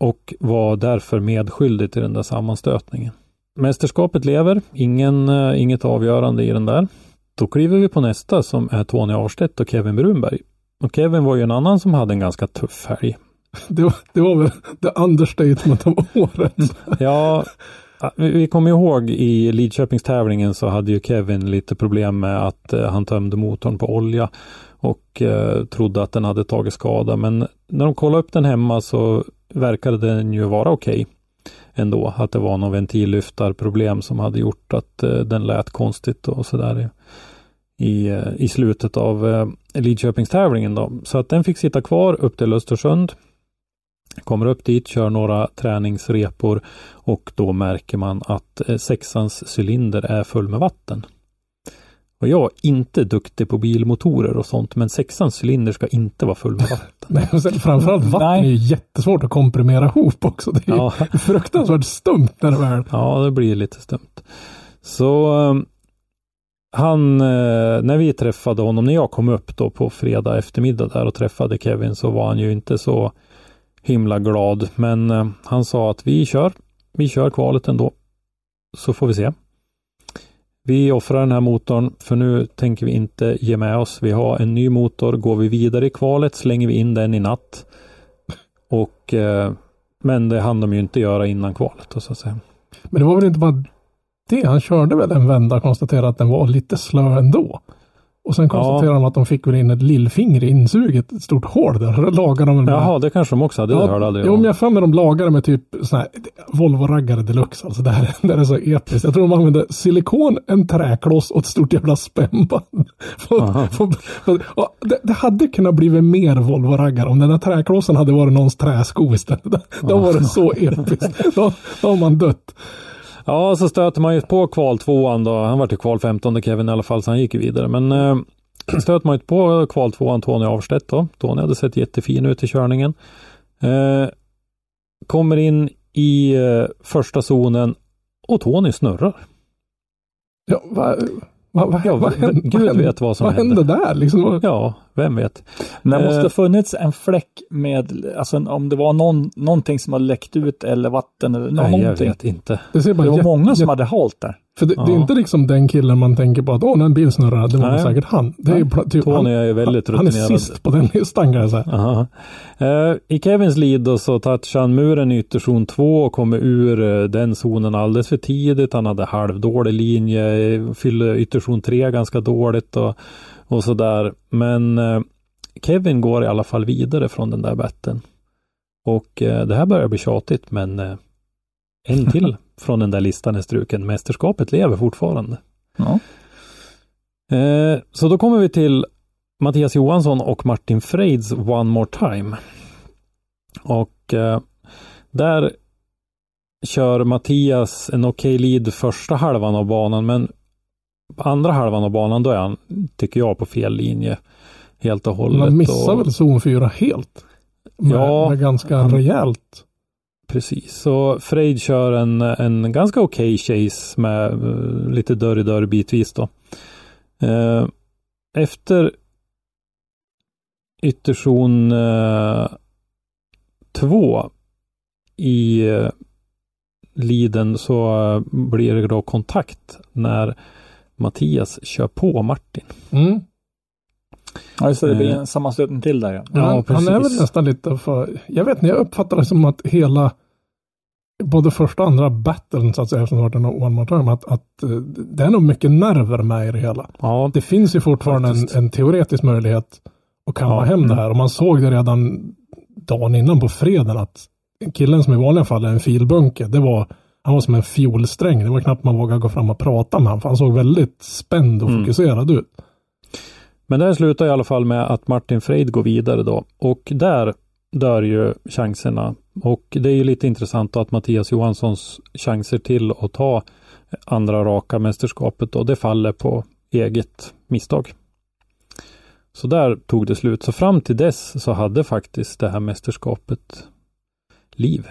och var därför medskyldig till den där sammanstötningen. Mästerskapet lever, ingen, eh, inget avgörande i den där. Då kliver vi på nästa som är Tony Arstedt och Kevin Brunberg. Och Kevin var ju en annan som hade en ganska tuff helg. Det, var, det var väl det understatement av året. Ja, vi kommer ihåg i Lidköpingstävlingen så hade ju Kevin lite problem med att eh, han tömde motorn på olja och eh, trodde att den hade tagit skada. Men när de kollade upp den hemma så verkade den ju vara okej ändå. Att det var någon ventillyftarproblem som hade gjort att eh, den lät konstigt och sådär. I, eh, i slutet av eh, Lidköpingstävlingen. Då. Så att den fick sitta kvar upp till Östersund. Kommer upp dit, kör några träningsrepor och då märker man att eh, sexans cylinder är full med vatten. Och jag är inte duktig på bilmotorer och sånt, men sexans cylinder ska inte vara full med vatten. Nej, sen framförallt vatten Nej. är ju jättesvårt att komprimera ihop också. Det är Ja. fruktansvärt stumt när det väl... Ja, det blir lite stumt. Så eh, han, eh, när vi träffade honom, när jag kom upp då på fredag eftermiddag där och träffade Kevin så var han ju inte så himla glad. Men eh, han sa att vi kör, vi kör kvalet ändå. Så får vi se. Vi offrar den här motorn för nu tänker vi inte ge med oss. Vi har en ny motor. Går vi vidare i kvalet slänger vi in den i natt. Och eh, men det hann de ju inte göra innan kvalet så att säga. Men det var väl inte bara det. Han körde väl en vända och konstaterade att den var lite slö ändå. Och sen konstaterade de att de fick väl in ett lillfinger i insuget, ett stort hål där. Lagade de med- Jaha, det kanske de också hade. det hörde aldrig jo, jag. men jag för mig de lagade med typ sån här Volvo-raggare deluxe. Alltså det här, det här är så episkt. Jag tror de använde silikon, en träkloss och ett stort jävla spännband. Det, det hade kunnat bli mer Volvo-raggare om den där träklossen hade varit någons träsko istället. Då var det så episkt. Då, då har man dött. Ja, så stöter man ju på kval tvåan då. Han var till kval 15 Kevin i alla fall, så han gick ju vidare. Men eh, stöter man ju på kval tvåan Tony Avstedt då. Tony hade sett jättefin ut i körningen. Eh, kommer in i eh, första zonen och Tony snurrar. Ja, vad va, va, Ja, va, v- Gud vet vad som vad hände. hände där liksom? Ja, vem vet. Det måste Eh. ha funnits en fläck med, alltså om det var någon, någonting som har läckt ut eller vatten eller Nej, jag någonting. vet inte. Det, ser bara Det var jätte- många som jätte- hade halt där. För det, det är Ja. inte liksom den killen man tänker på att åh, när en bil snurrar, det var Nej. säkert han. Det är ju typ, Tony han, är ju väldigt han är rutinerad. sist på den listan kan jag säga. Eh, I Kevins lead då så touchade han muren i ytterzon 2 och kommer ur eh, den zonen alldeles för tidigt. Han hade halvdålig linje, fyllde ytterzon 3 ganska dåligt och, och sådär. Men eh, Kevin går i alla fall vidare från den där betten. Och eh, det här börjar bli tjatigt men eh, en till från den där listan är struken. Mästerskapet lever fortfarande. Ja. Så då kommer vi till Mattias Johansson och Martin Freids One More Time. Och där kör Mattias en okej lead första halvan av banan, men andra halvan av banan då är han, tycker jag, på fel linje helt och hållet. Man missar och, väl zon 4 helt. Med, Ja. med ganska Han- rejält. Precis, så Freid kör en, en ganska okej chase med eh, lite dörr i dörr bitvis då. Eh, efter ytterzon eh, två i eh, liden så eh, blir det då kontakt när Mattias kör på Martin. Mm. Ja, just det. Det blir Eh. en sammanstötning till där ja. Ja, han, han är precis. väl nästan lite för, jag vet inte, jag uppfattar det som att hela både första och andra battlen så att säga, som har varit en one more time, att, att eh, det är nog mycket nerver med i det hela. Ja, Det finns ju fortfarande en, en teoretisk möjlighet att kamma Ja. hem det här. Och man såg det redan dagen innan på fredagen att killen som i vanliga fall är en filbunke, det var, han var som en fiolsträng. Det var knappt man vågade gå fram och prata med honom, för han såg väldigt spänd och Mm. fokuserad ut. Men det här slutar i alla fall med att Martin Freid går vidare då. Och där dör ju chanserna. Och det är ju lite intressant att Mattias Johanssons chanser till att ta andra raka mästerskapet då, det faller på eget misstag. Så där tog det slut. Så fram till dess så hade faktiskt det här mästerskapet liv.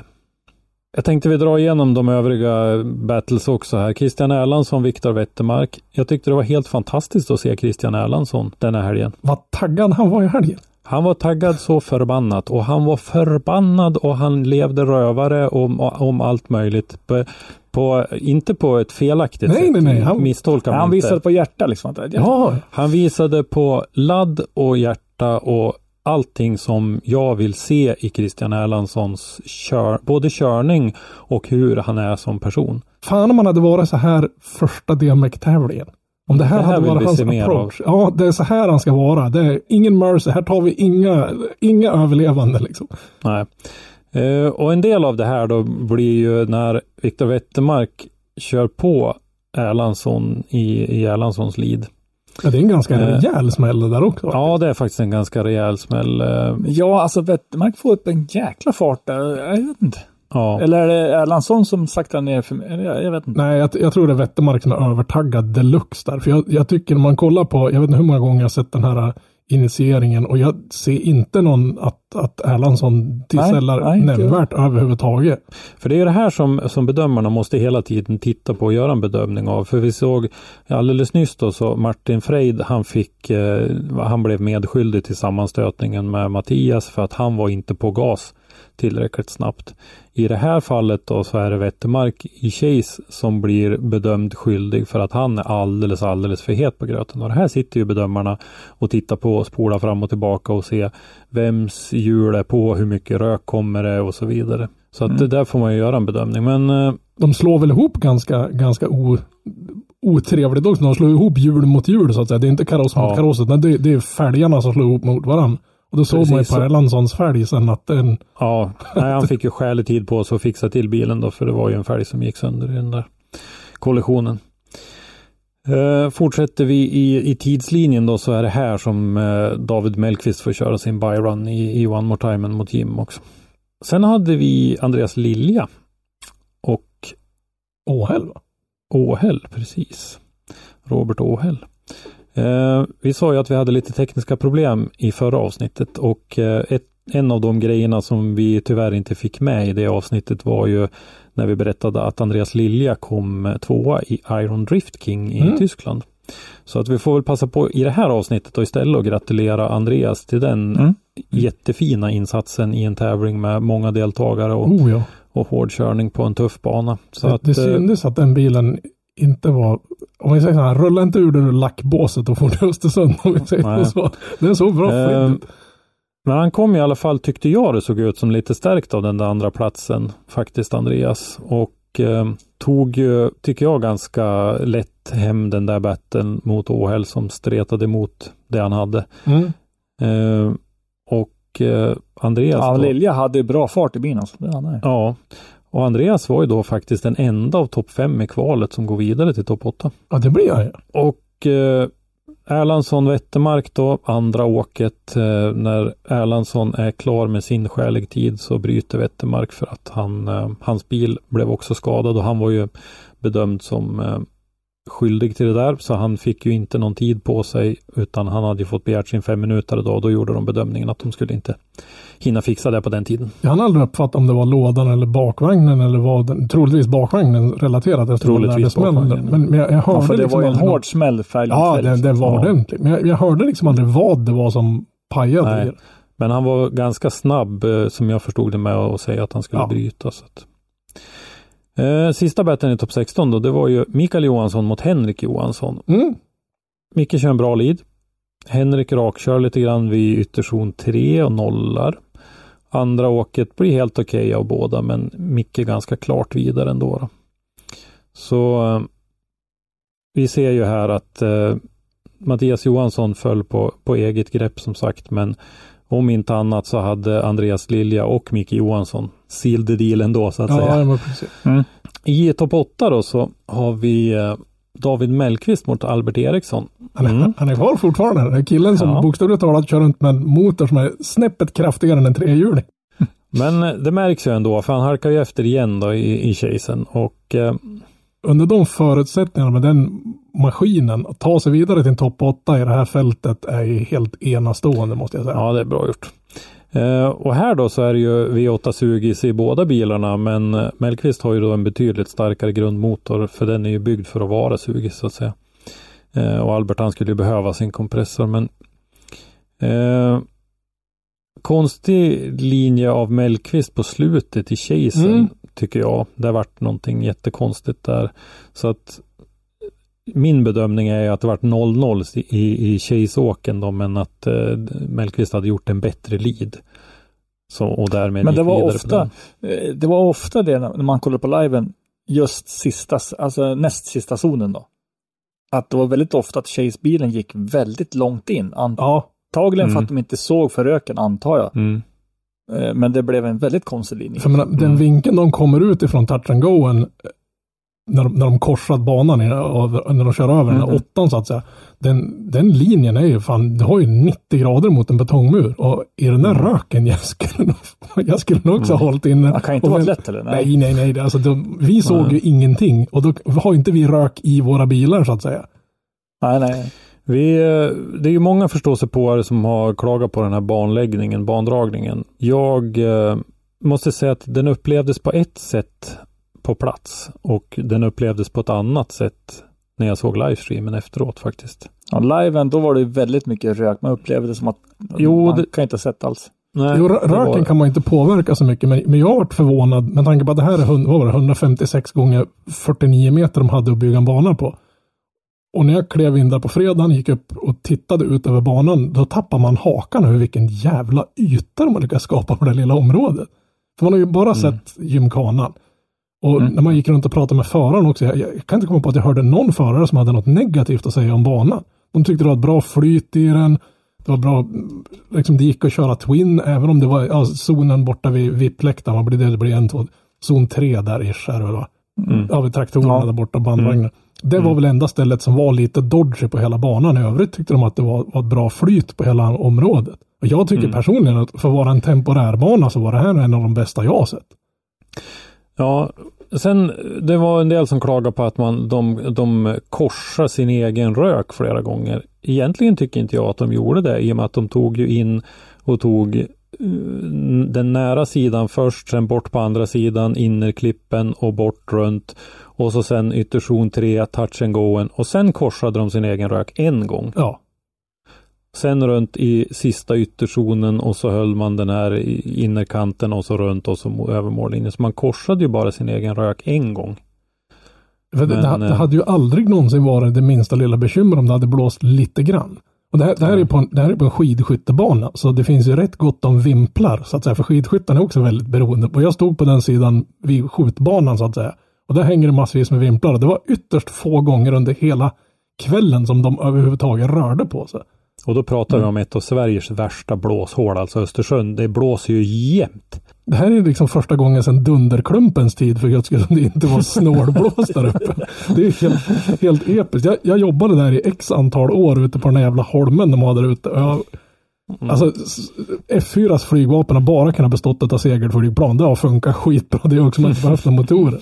Jag tänkte vi dra igenom de övriga battles också här. Christian Erlandsson, Viktor Wettermark. Jag tyckte det var helt fantastiskt att se Christian Erlandsson den här helgen. Vad taggad han var i helgen. Han var taggad så förbannat och han var förbannad och han levde rövare om, om allt möjligt. På, på, inte på ett felaktigt Nej, sätt. nej, nej, han- Misstolka mig Han inte. visade på hjärta liksom. Ja, Han visade på ladd och hjärta och allting som jag vill se i Christian Erlandssons kör, både körning och hur han är som person. fan om han hade varit så här första DMX-tävlingen. Om det här, Det här hade varit hans approach. Ja, det är så här han ska vara. Det är ingen mercy. Här tar vi inga, inga överlevande liksom. Nej. Eh, och en del av det här då blir ju när Viktor Wettermark kör på Erlandsson i, i Erlandssons lead. Ja, det är en ganska Eh. rejäl smäll där också. Ja, det är faktiskt en ganska rejäl smäll. eh, Ja, alltså Wettermark får upp en jäkla fart där. Jag vet inte. Ja, Eller är det Erlandsson som saktar ner för mig? Jag, jag vet inte. Nej, jag, jag tror det är Wettermark som är övertaggad deluxe där. För jag, jag tycker när man kollar på, jag vet inte hur många gånger jag har sett den här initieringen och jag ser inte någon att, att Erlandsson tillsällar nämnvärt överhuvudtaget. För det är det här som, som bedömarna måste hela tiden titta på och göra en bedömning av. För vi såg alldeles nyss då så Martin Freid han fick, eh, han blev medskyldig till sammanstötningen med Mattias för att han var inte på gas tillräckligt snabbt. I det här fallet då så är det Wettermark i Chase som blir bedömd skyldig för att han är alldeles, alldeles för het på gröten. Och det här sitter ju bedömarna och tittar på och spolar fram och tillbaka och ser vems hjul är på, hur mycket rök kommer det och så vidare. Så att det där får man ju göra en bedömning. Men eh, De slår väl ihop ganska, ganska o, otrevligt också. De slår ihop hjul mot hjul så att säga. Det är inte kaross mot Ja. kaross. utan Det, det är fälgarna som slår ihop mot varandra. Och då såg man ju Precis på. Erlandssons fälg sen att den, Ja, nej, han fick ju skälig tid på sig att fixa till bilen då, för det var ju en fälg som gick sönder i den där kollisionen. Eh, fortsätter vi i, i tidslinjen då så är det här som eh, David Mellqvist får köra sin byrun i, i One More Time mot Jim också. Sen hade vi Andreas Lilja och Åhäll? Åhäll, precis. Robert Åhäll. Eh, vi sa ju att vi hade lite tekniska problem i förra avsnittet och eh, ett, en av de grejerna som vi tyvärr inte fick med i det avsnittet var ju när vi berättade att Andreas Lilja kom eh, tvåa i Iron Drift King i Mm. Tyskland. Så att vi får väl passa på i det här avsnittet och istället att gratulera Andreas till den Mm. jättefina insatsen i en tävling med många deltagare och, Oh ja. och hård körning på en tuff bana. Så det, att, det eh, syntes att den bilen inte var, om vi säger så här, rulla inte ur det ur lackbåset och få till Östersund om vi säger Nej. så. Den såg bra Ehm, skinn ut. Men han kom i alla fall, tyckte jag det såg ut som lite stärkt av den där andra platsen faktiskt Andreas. Och eh, tog ju, tycker jag, ganska lätt hem den där batten mot Åhäll som stretade emot det han hade. Mm. Eh, och eh, Andreas Ja, Lilja hade bra fart i bilen. alltså. Det hade han ju. Ja, och Andreas var ju då faktiskt den enda av topp fem i kvalet som går vidare till topp åtta. Ja, det blir jag. Och eh, Erlandsson Wettermark då, andra åket. Eh, när Erlandsson är klar med sin skälig tid så bryter Wettermark för att han, eh, hans bil blev också skadad och han var ju bedömd som eh, skyldig till det där. Så han fick ju inte någon tid på sig utan han hade ju fått begärt sin fem minuter då och då gjorde de bedömningen att de skulle inte hinna fixa det på den tiden. Jag hann aldrig uppfatta om det var lådan eller bakvagnen eller vad den, troligtvis bakvagnen relaterat efter Troligtvis den smällen. Men, men jag, jag hörde Ja, för det liksom var ju en hård smäll. Ja, den, den var Ja. ordentlig. Men jag, jag hörde liksom aldrig vad det var som pajade Nej. det. Men han var ganska snabb eh, som jag förstod det med att säga att han skulle Ja. bryta. Så att. Eh, sista batten i topp 16 då, det var ju Mikael Johansson mot Henrik Johansson. Mm. Micke kör en bra lead. Henrik rakkör lite grann vid ytterzon 3 och nollar. Andra åket blir helt okej av båda men Micke ganska klart vidare ändå. Då. Så eh, vi ser ju här att eh, Mattias Johansson föll på, på eget grepp som sagt men om inte annat så hade Andreas Lilja och Micke Johansson sealed the deal ändå så att säga. Ja, men precis. I topp 8 då så har vi eh, David Mellqvist mot Albert Eriksson. Han är, Mm. han är kvar fortfarande. Den här killen som Ja. bokstavligt talat kör runt med en motor som är snäppet kraftigare än en trehjuling. Men eh, det märks ju ändå för han halkar ju efter igen då i, i chasen och eh, Under de förutsättningarna med den maskinen, att ta sig vidare till en topp 8 i det här fältet är ju helt enastående måste jag säga. ja det är bra gjort. Eh, och här då så är det ju V8 Sugis i båda bilarna men eh, Mellqvist har ju då en betydligt starkare grundmotor för den är ju byggd för att vara Sugis så att säga. Eh, och Albert han skulle ju behöva sin kompressor men eh, Konstig linje av Mellqvist på slutet i chasen Mm. tycker jag. Det vart någonting jättekonstigt där. Så att min bedömning är att det vart 0-0 i, i, chaseåken då men att eh, Mellqvist hade gjort en bättre lead. Så, och därmed Men det var ofta, eh, det var ofta det när man kollar på liven, just sista, alltså näst sista zonen då. Att det var väldigt ofta att Chase-bilen gick väldigt långt in. Ja, Antagligen för Mm. att de inte såg föröken, antar jag. Mm. Eh, Men det blev en väldigt konstig linje. för menar, den Mm. vinkeln de kommer ut ifrån touch and goen, när, de- när de korsat banan, när de kör över den Mm. där åttan så att säga. Den, den linjen är ju fan, det har ju 90 grader mot en betongmur. Och i den där röken, jag skulle nog, jag skulle nog också ha hållit inne. Det kan inte vara lätt eller? Nej, nej, nej. Alltså, de, vi såg ju ingenting och då har inte vi rök i våra bilar så att säga. Nej, nej. Vi, eh, det är ju många förståsigpåare som har klagat på den här banläggningen, bandragningen. Jag eh, måste säga att den upplevdes på ett sätt på plats och den upplevdes på ett annat sätt när jag såg livestreamen efteråt faktiskt. Ja, liven, då var det ju väldigt mycket rök. Man upplevde det som att Jo, man det- kan inte ha sett alls. Nej, Jo, rö- det var- röken kan man inte påverka så mycket, men, men jag varit förvånad med tanke på att det här är hund- vad var det, 156 gånger 49 meter de hade att bygga en bana på. Och när jag klev in där på fredagen, gick upp och tittade ut över banan, då tappar man hakan över vilken jävla yta de har lyckats skapa på det lilla området. För man har ju bara sett gymkanan. Och när man gick runt och pratade med föraren också, jag, jag kan inte komma på att jag hörde någon förare som hade något negativt att säga om banan. De tyckte det var ett bra flyt i den. Det var bra, mm, liksom det gick att köra Twin även om det var ja, zonen borta vid VIP-läktaren, vad blir det? Det blir en, två, zon tre där ish är det väl va? Ja, vid traktorerna Ja. där borta, bandvagnen. Det var väl enda stället som var lite dodgy på hela banan. I övrigt tyckte de att det var, var ett bra flyt på hela området. Och jag tycker personligen att för att vara en temporärbana så var det här en av de bästa jag har sett. Ja, sen det var en del som klagade på att man, de, de korsar sin egen rök flera gånger. Egentligen tycker inte jag att de gjorde det i och med att de tog ju in och tog eh, den nära sidan först, sen bort på andra sidan, innerklippen och bort runt och så sen ytterzon 3, touch and goen och sen korsade de sin egen rök en gång. Ja, Sen runt i sista ytterzonen och så höll man den här i innerkanten och så runt och så över mållinjen. Så man korsade ju bara sin egen rök en gång. Men, det, det eh, hade ju aldrig någonsin varit det minsta lilla bekymmer om det hade blåst lite grann. Och det, här, det, här är på en, det här är på en skidskyttebana, så det finns ju rätt gott om vimplar, så att säga, för skidskyttarna är också väldigt beroende. Och jag stod på den sidan vid skjutbanan, så att säga. Och där hänger det massvis med vimplar. Och det var ytterst få gånger under hela kvällen som de överhuvudtaget rörde på sig. Och då pratar vi om ett av Sveriges värsta blåshål, alltså Östersund. Det blåser ju jämt. Det här är liksom första gången sedan Dunderklumpens tid för guds skull som det inte var snålblåst där uppe. Det är helt, helt episkt. Jag, jag jobbade där i x antal år ute på den där jävla holmen de hade där ute. Jag, Alltså s- F4s flygvapen har bara kunnat bestått av segelflygplan. Det har funkat skitbra. Det är också man inte behövt några motorer.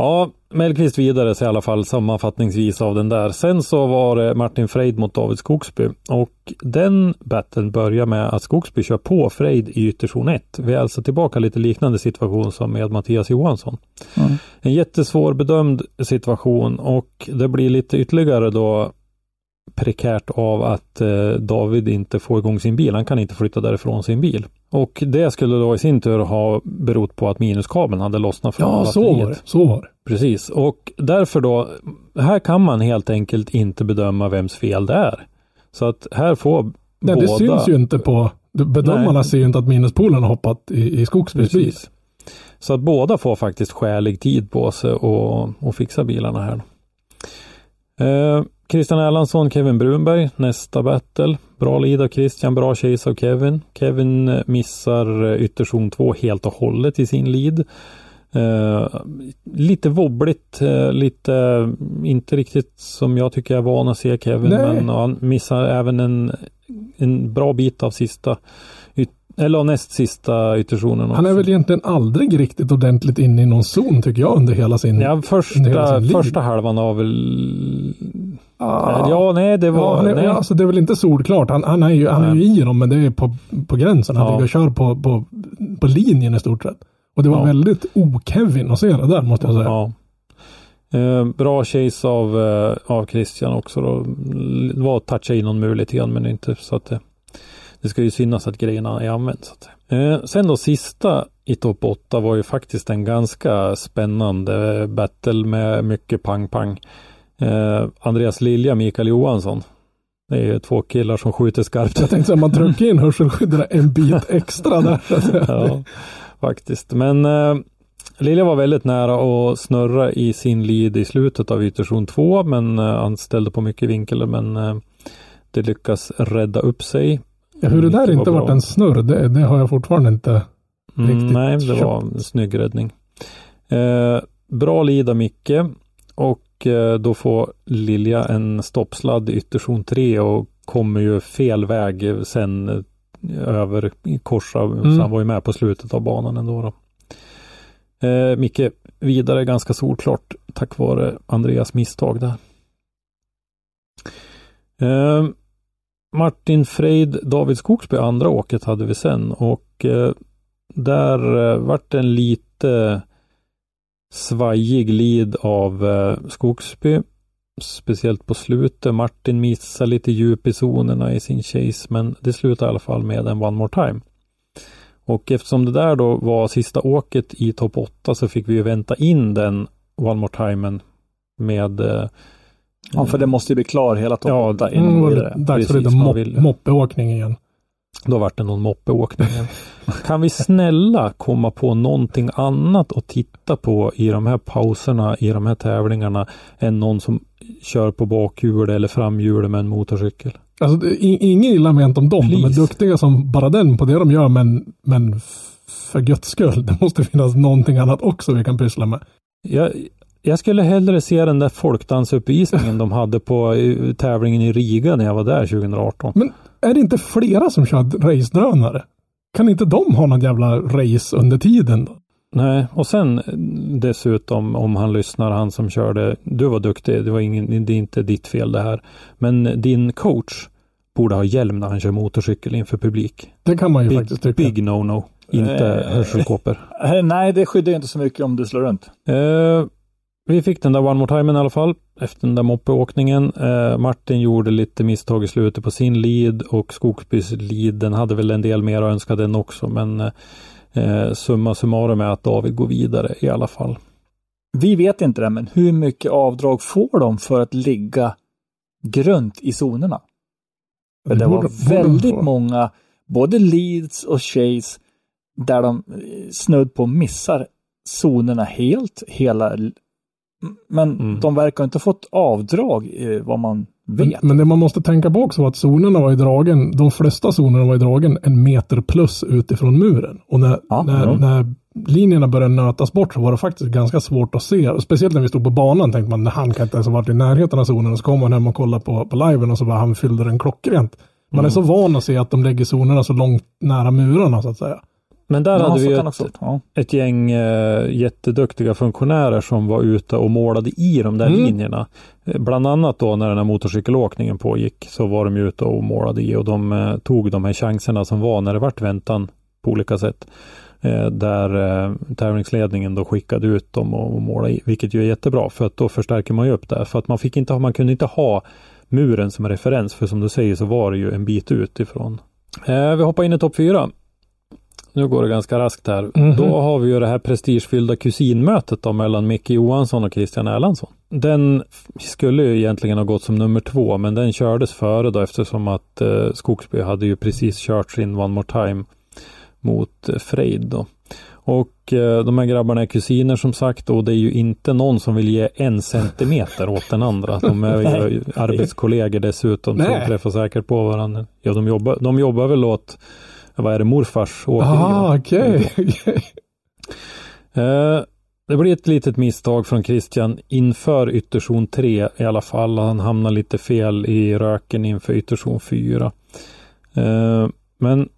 Ja, Mellqvist vidare i alla fall sammanfattningsvis av den där. Sen så var det Martin Freid mot David Skogsby och den battlen börjar med att Skogsby kör på Freid i ytterzon 1. Vi är alltså tillbaka lite liknande situation som med Mattias Johansson. Mm. En jättesvår bedömd situation och det blir lite ytterligare då prekärt av att eh, David inte får igång sin bil. Han kan inte flytta därifrån sin bil. Och det skulle då i sin tur ha berott på att minuskabeln hade lossnat från Ja, så batteriet. var det. Så var det. Precis, och därför då, här kan man helt enkelt inte bedöma vems fel det är. Så att här får Nej, båda... det syns ju inte på... Bedömarna Nej. ser ju inte att minuspolen har hoppat i, i Skogsbys bil. Precis. Så att båda får faktiskt skälig tid på sig och, och fixa bilarna här. Eh, Christian Erlandsson, Kevin Brunberg, nästa battle. Bra lead av Christian, bra chase av Kevin. Kevin eh, missar eh, ytterzon 2 helt och hållet i sin lead. Eh, lite wobbligt, eh, lite eh, inte riktigt som jag tycker jag är van att se Kevin, Nej. men han missar även en, en bra bit av sista eller av näst sista ytterzonen Han är också. väl egentligen aldrig riktigt ordentligt inne i någon zon tycker jag under hela sin... Ja, hela första, sin första halvan av väl... Ah. Ja, nej, det Ja, var... är, nej. ja, alltså det är väl inte solklart. Han, han är ju, han är ju i dem, men det är på, på gränsen. Han Ja. ligger och kör på, på, på linjen i stort sett. Och det var Ja. väldigt o-Kevin att se det där, måste jag säga. Ja. Eh, bra chase av, eh, av Christian också då. L- var att toucha in någon mur lite grann men inte så att det, det ska ju synas att grejerna är att, säga. eh, sen då sista i topp 8 var ju faktiskt en ganska spännande battle med mycket pang-pang. Eh, Andreas Lilja, Mikael Johansson. Det är ju två killar som skjuter skarpt. Jag tänkte säga, man trycker in hörselskydden en bit extra där. ja, faktiskt. Men eh, Lilja var väldigt nära att snurra i sin lead i slutet av ytterzon 2, men eh, han ställde på mycket vinkel, men eh, det lyckas rädda upp sig. Ja, hur det där Mycket inte var varit en snurr, det, det har jag fortfarande inte Mm, riktigt nej, det var köpt. en snygg räddning. Eh, bra lid av Micke och eh, då får Lilja en stoppsladd i ytterzon 3 och kommer ju fel väg sen eh, över korsa. Mm. Så han var ju med på slutet av banan ändå. Då. Eh, Micke vidare ganska solklart tack vare Andreas misstag där. Eh, Martin Freid, David Skogsby, andra åket hade vi sen och eh, där eh, vart det en lite svajig lid av eh, Skogsby. Speciellt på slutet. Martin missar lite djup i zonerna i sin chase men det slutar i alla fall med en one more time. Och eftersom det där då var sista åket i topp 8 så fick vi ju vänta in den one more timen med eh, Ja, för det måste ju bli klar hela topp Ja, 8 Mm, innan var vidare. det dags för lite mop- moppeåkning igen. Då vart det någon moppeåkning igen. Kan vi snälla komma på någonting annat att titta på i de här pauserna, i de här tävlingarna, än någon som kör på bakhjulet eller framhjulet med en motorcykel? Alltså, ingen illa ment om dem. De är Please. duktiga som bara den på det de gör, men, men för guds skull, det måste finnas någonting annat också vi kan pyssla med. Jag, jag skulle hellre se den där folkdansuppvisningen de hade på tävlingen i Riga när jag var där 2018. Men är det inte flera som kör race-drönare? Kan inte de ha någon jävla race under tiden? Då? Nej, och sen eh, dessutom om han lyssnar, han som körde, du var duktig, det var ingen, det är inte ditt fel det här. Men din coach borde ha hjälm när han kör motorcykel inför publik. Det kan man ju Big, faktiskt tycka. big no-no, inte Eh. hörselkåpor. Nej, det skyddar ju inte så mycket om du slår runt. Eh, vi fick den där one more time i alla fall efter den där moppeåkningen. Eh, Martin gjorde lite misstag i slutet på sin lead och Skogsbys lead, den hade väl en del mer att önska den också men eh, summa summarum är att David går vidare i alla fall. Vi vet inte det, men hur mycket avdrag får de för att ligga grunt i zonerna? För det var väldigt många, både leads och chase, där de eh, snudd på missar zonerna helt, hela. Men Mm. de verkar inte ha fått avdrag eh, vad man Men, vet. men det man måste tänka på också var att zonerna var ju dragen, de flesta zonerna var ju dragen en meter plus utifrån muren. Och när, Ja, när, ja. när linjerna började nötas bort så var det faktiskt ganska svårt att se. Och speciellt när vi stod på banan tänkte man, han kan inte ens ha varit i närheten av zonen. Och så kom man hem och kollade på, på liven och så bara han fyllde den klockrent. Man Mm. är så van att se att de lägger zonerna så långt nära murarna så att säga. Men där hade vi ett, också- ja. ett gäng eh, jätteduktiga funktionärer som var ute och målade i de där Mm. linjerna. Eh, Bland annat då när den här motorcykelåkningen pågick så var de ute och målade i och de eh, tog de här chanserna som var när det vart väntan på olika sätt. Eh, där eh, tävlingsledningen då skickade ut dem och, och målade i, vilket ju är jättebra för att då förstärker man ju upp det. För att man fick inte man kunde inte ha muren som referens för som du säger så var det ju en bit utifrån. Vi hoppar in i topp fyra. Nu går det ganska raskt här. Mhm. Då har vi ju det här prestigefyllda kusinmötet då mellan Micke Johansson och Christian Erlandsson. Den skulle ju egentligen ha gått som nummer två, men den kördes före då eftersom att eh, Skogsby hade ju precis kört sin One More Time mot eh, Freid då. Och eh, de här grabbarna är kusiner som sagt och det är ju inte någon som vill ge en centimeter åt den andra. De är ju arbetskollegor dessutom Nej. träffar säkert på varandra. Ja, de jobbar, de jobbar väl åt, vad är det, morfars åkeri? Ah, okej. Eh, det blir ett litet misstag från Christian inför ytterzon 3 i alla fall. Han hamnar lite fel i röken inför ytterzon 4. Eh, men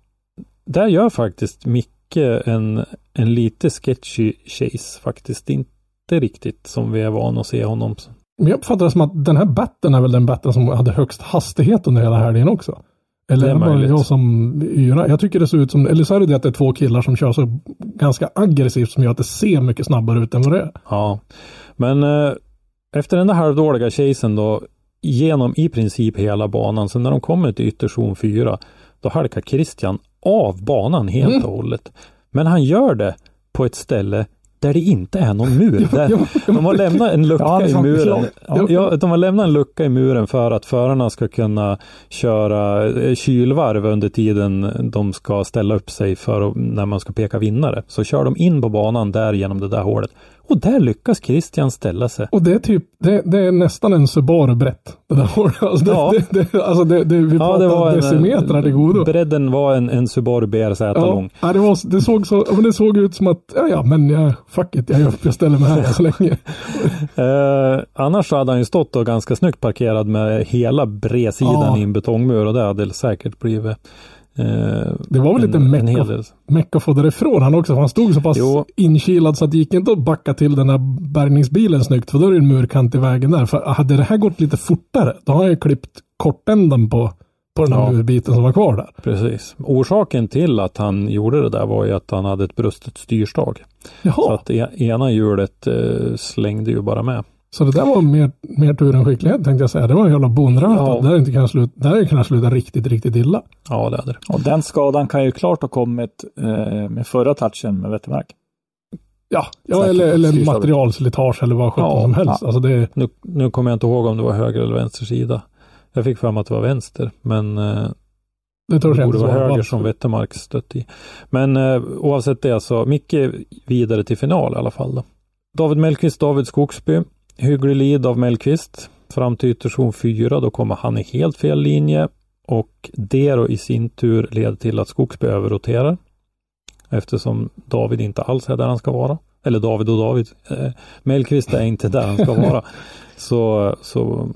där gör faktiskt Micke en, en lite sketchy chase faktiskt. Inte riktigt som vi är vana att se honom. Men jag uppfattar det som att den här batten är väl den batten som hade högst hastighet under hela helgen också. Eller Det är det bara jag som yra? Jag tycker det ser ut som, eller så är det det att det är två killar som kör så ganska aggressivt som gör att det ser mycket snabbare ut än vad det är. Ja, men eh, efter den där halvdåliga chasen då genom i princip hela banan. Så när de kommer till ytterzon 4 då halkar Christian av banan helt Mm. och hållet. Men han gör det på ett ställe där det inte är någon mur. Där ja, de har lämnat en lucka Ja, i muren. Ja. De har lämnat en lucka i muren för att förarna ska kunna köra eh, kylvarv under tiden de ska ställa upp sig för när man ska peka vinnare. Så kör de in på banan där genom det där hålet. Och där lyckas Christian ställa sig. Och det är typ, det, det är nästan en Subaru brett. Det där hålet. Alltså, det, Ja. det, det, alltså det, det, vi pratar decimetrar till godo. Bredden var en, en Subaru BRZ Ja, lång. ja, det, var, det, såg så, ja, men det såg ut som att, ja, ja men jag, fuck it, jag, jag ställer mig här så länge. Eh, annars så hade han ju stått och ganska snyggt parkerad med hela bredsidan Ja. i en betongmur och det hade säkert blivit Det var väl lite en, en meck att, få därifrån han också. för Han stod så pass Jo. inkilad så att det gick inte att backa till den här bärgningsbilen snyggt. För då är det en murkant i vägen där. För hade det här gått lite fortare, då har han ju klippt kortändan på, på den här Ja. murbiten som var kvar där. Precis. Orsaken till att han gjorde det där var ju att han hade ett brustet styrstag. Så Jaha, att e- ena hjulet eh, slängde ju bara med. Så det där var mer, mer tur än skicklighet tänkte jag säga. Det var en jävla bonröta. Ja. Hade inte kunnat sluta, det hade kunnat sluta riktigt, riktigt illa. Ja, det hade det. Och den skadan kan ju klart ha kommit eh, med förra touchen med Wettermark. Ja, ja eller, eller materialslitage eller vad sjutton Ja, som helst. ja. Alltså det, Nu, nu kommer jag inte ihåg om det var höger eller vänster sida. Jag fick mig att det var vänster, men eh, det törs det borde vara höger som Wettermark stött i. Men eh, oavsett det så, Micke vidare till final i alla fall. Då. David Mellqvist, David Skogsby. Hygglig lead av Mellqvist. Fram till ytterzon 4, då kommer han i helt fel linje. Och det då i sin tur leder till att Skogsby överroterar. Eftersom David inte alls är där han ska vara. Eller David och David. Eh, Mellqvist är inte där han ska vara. Så, så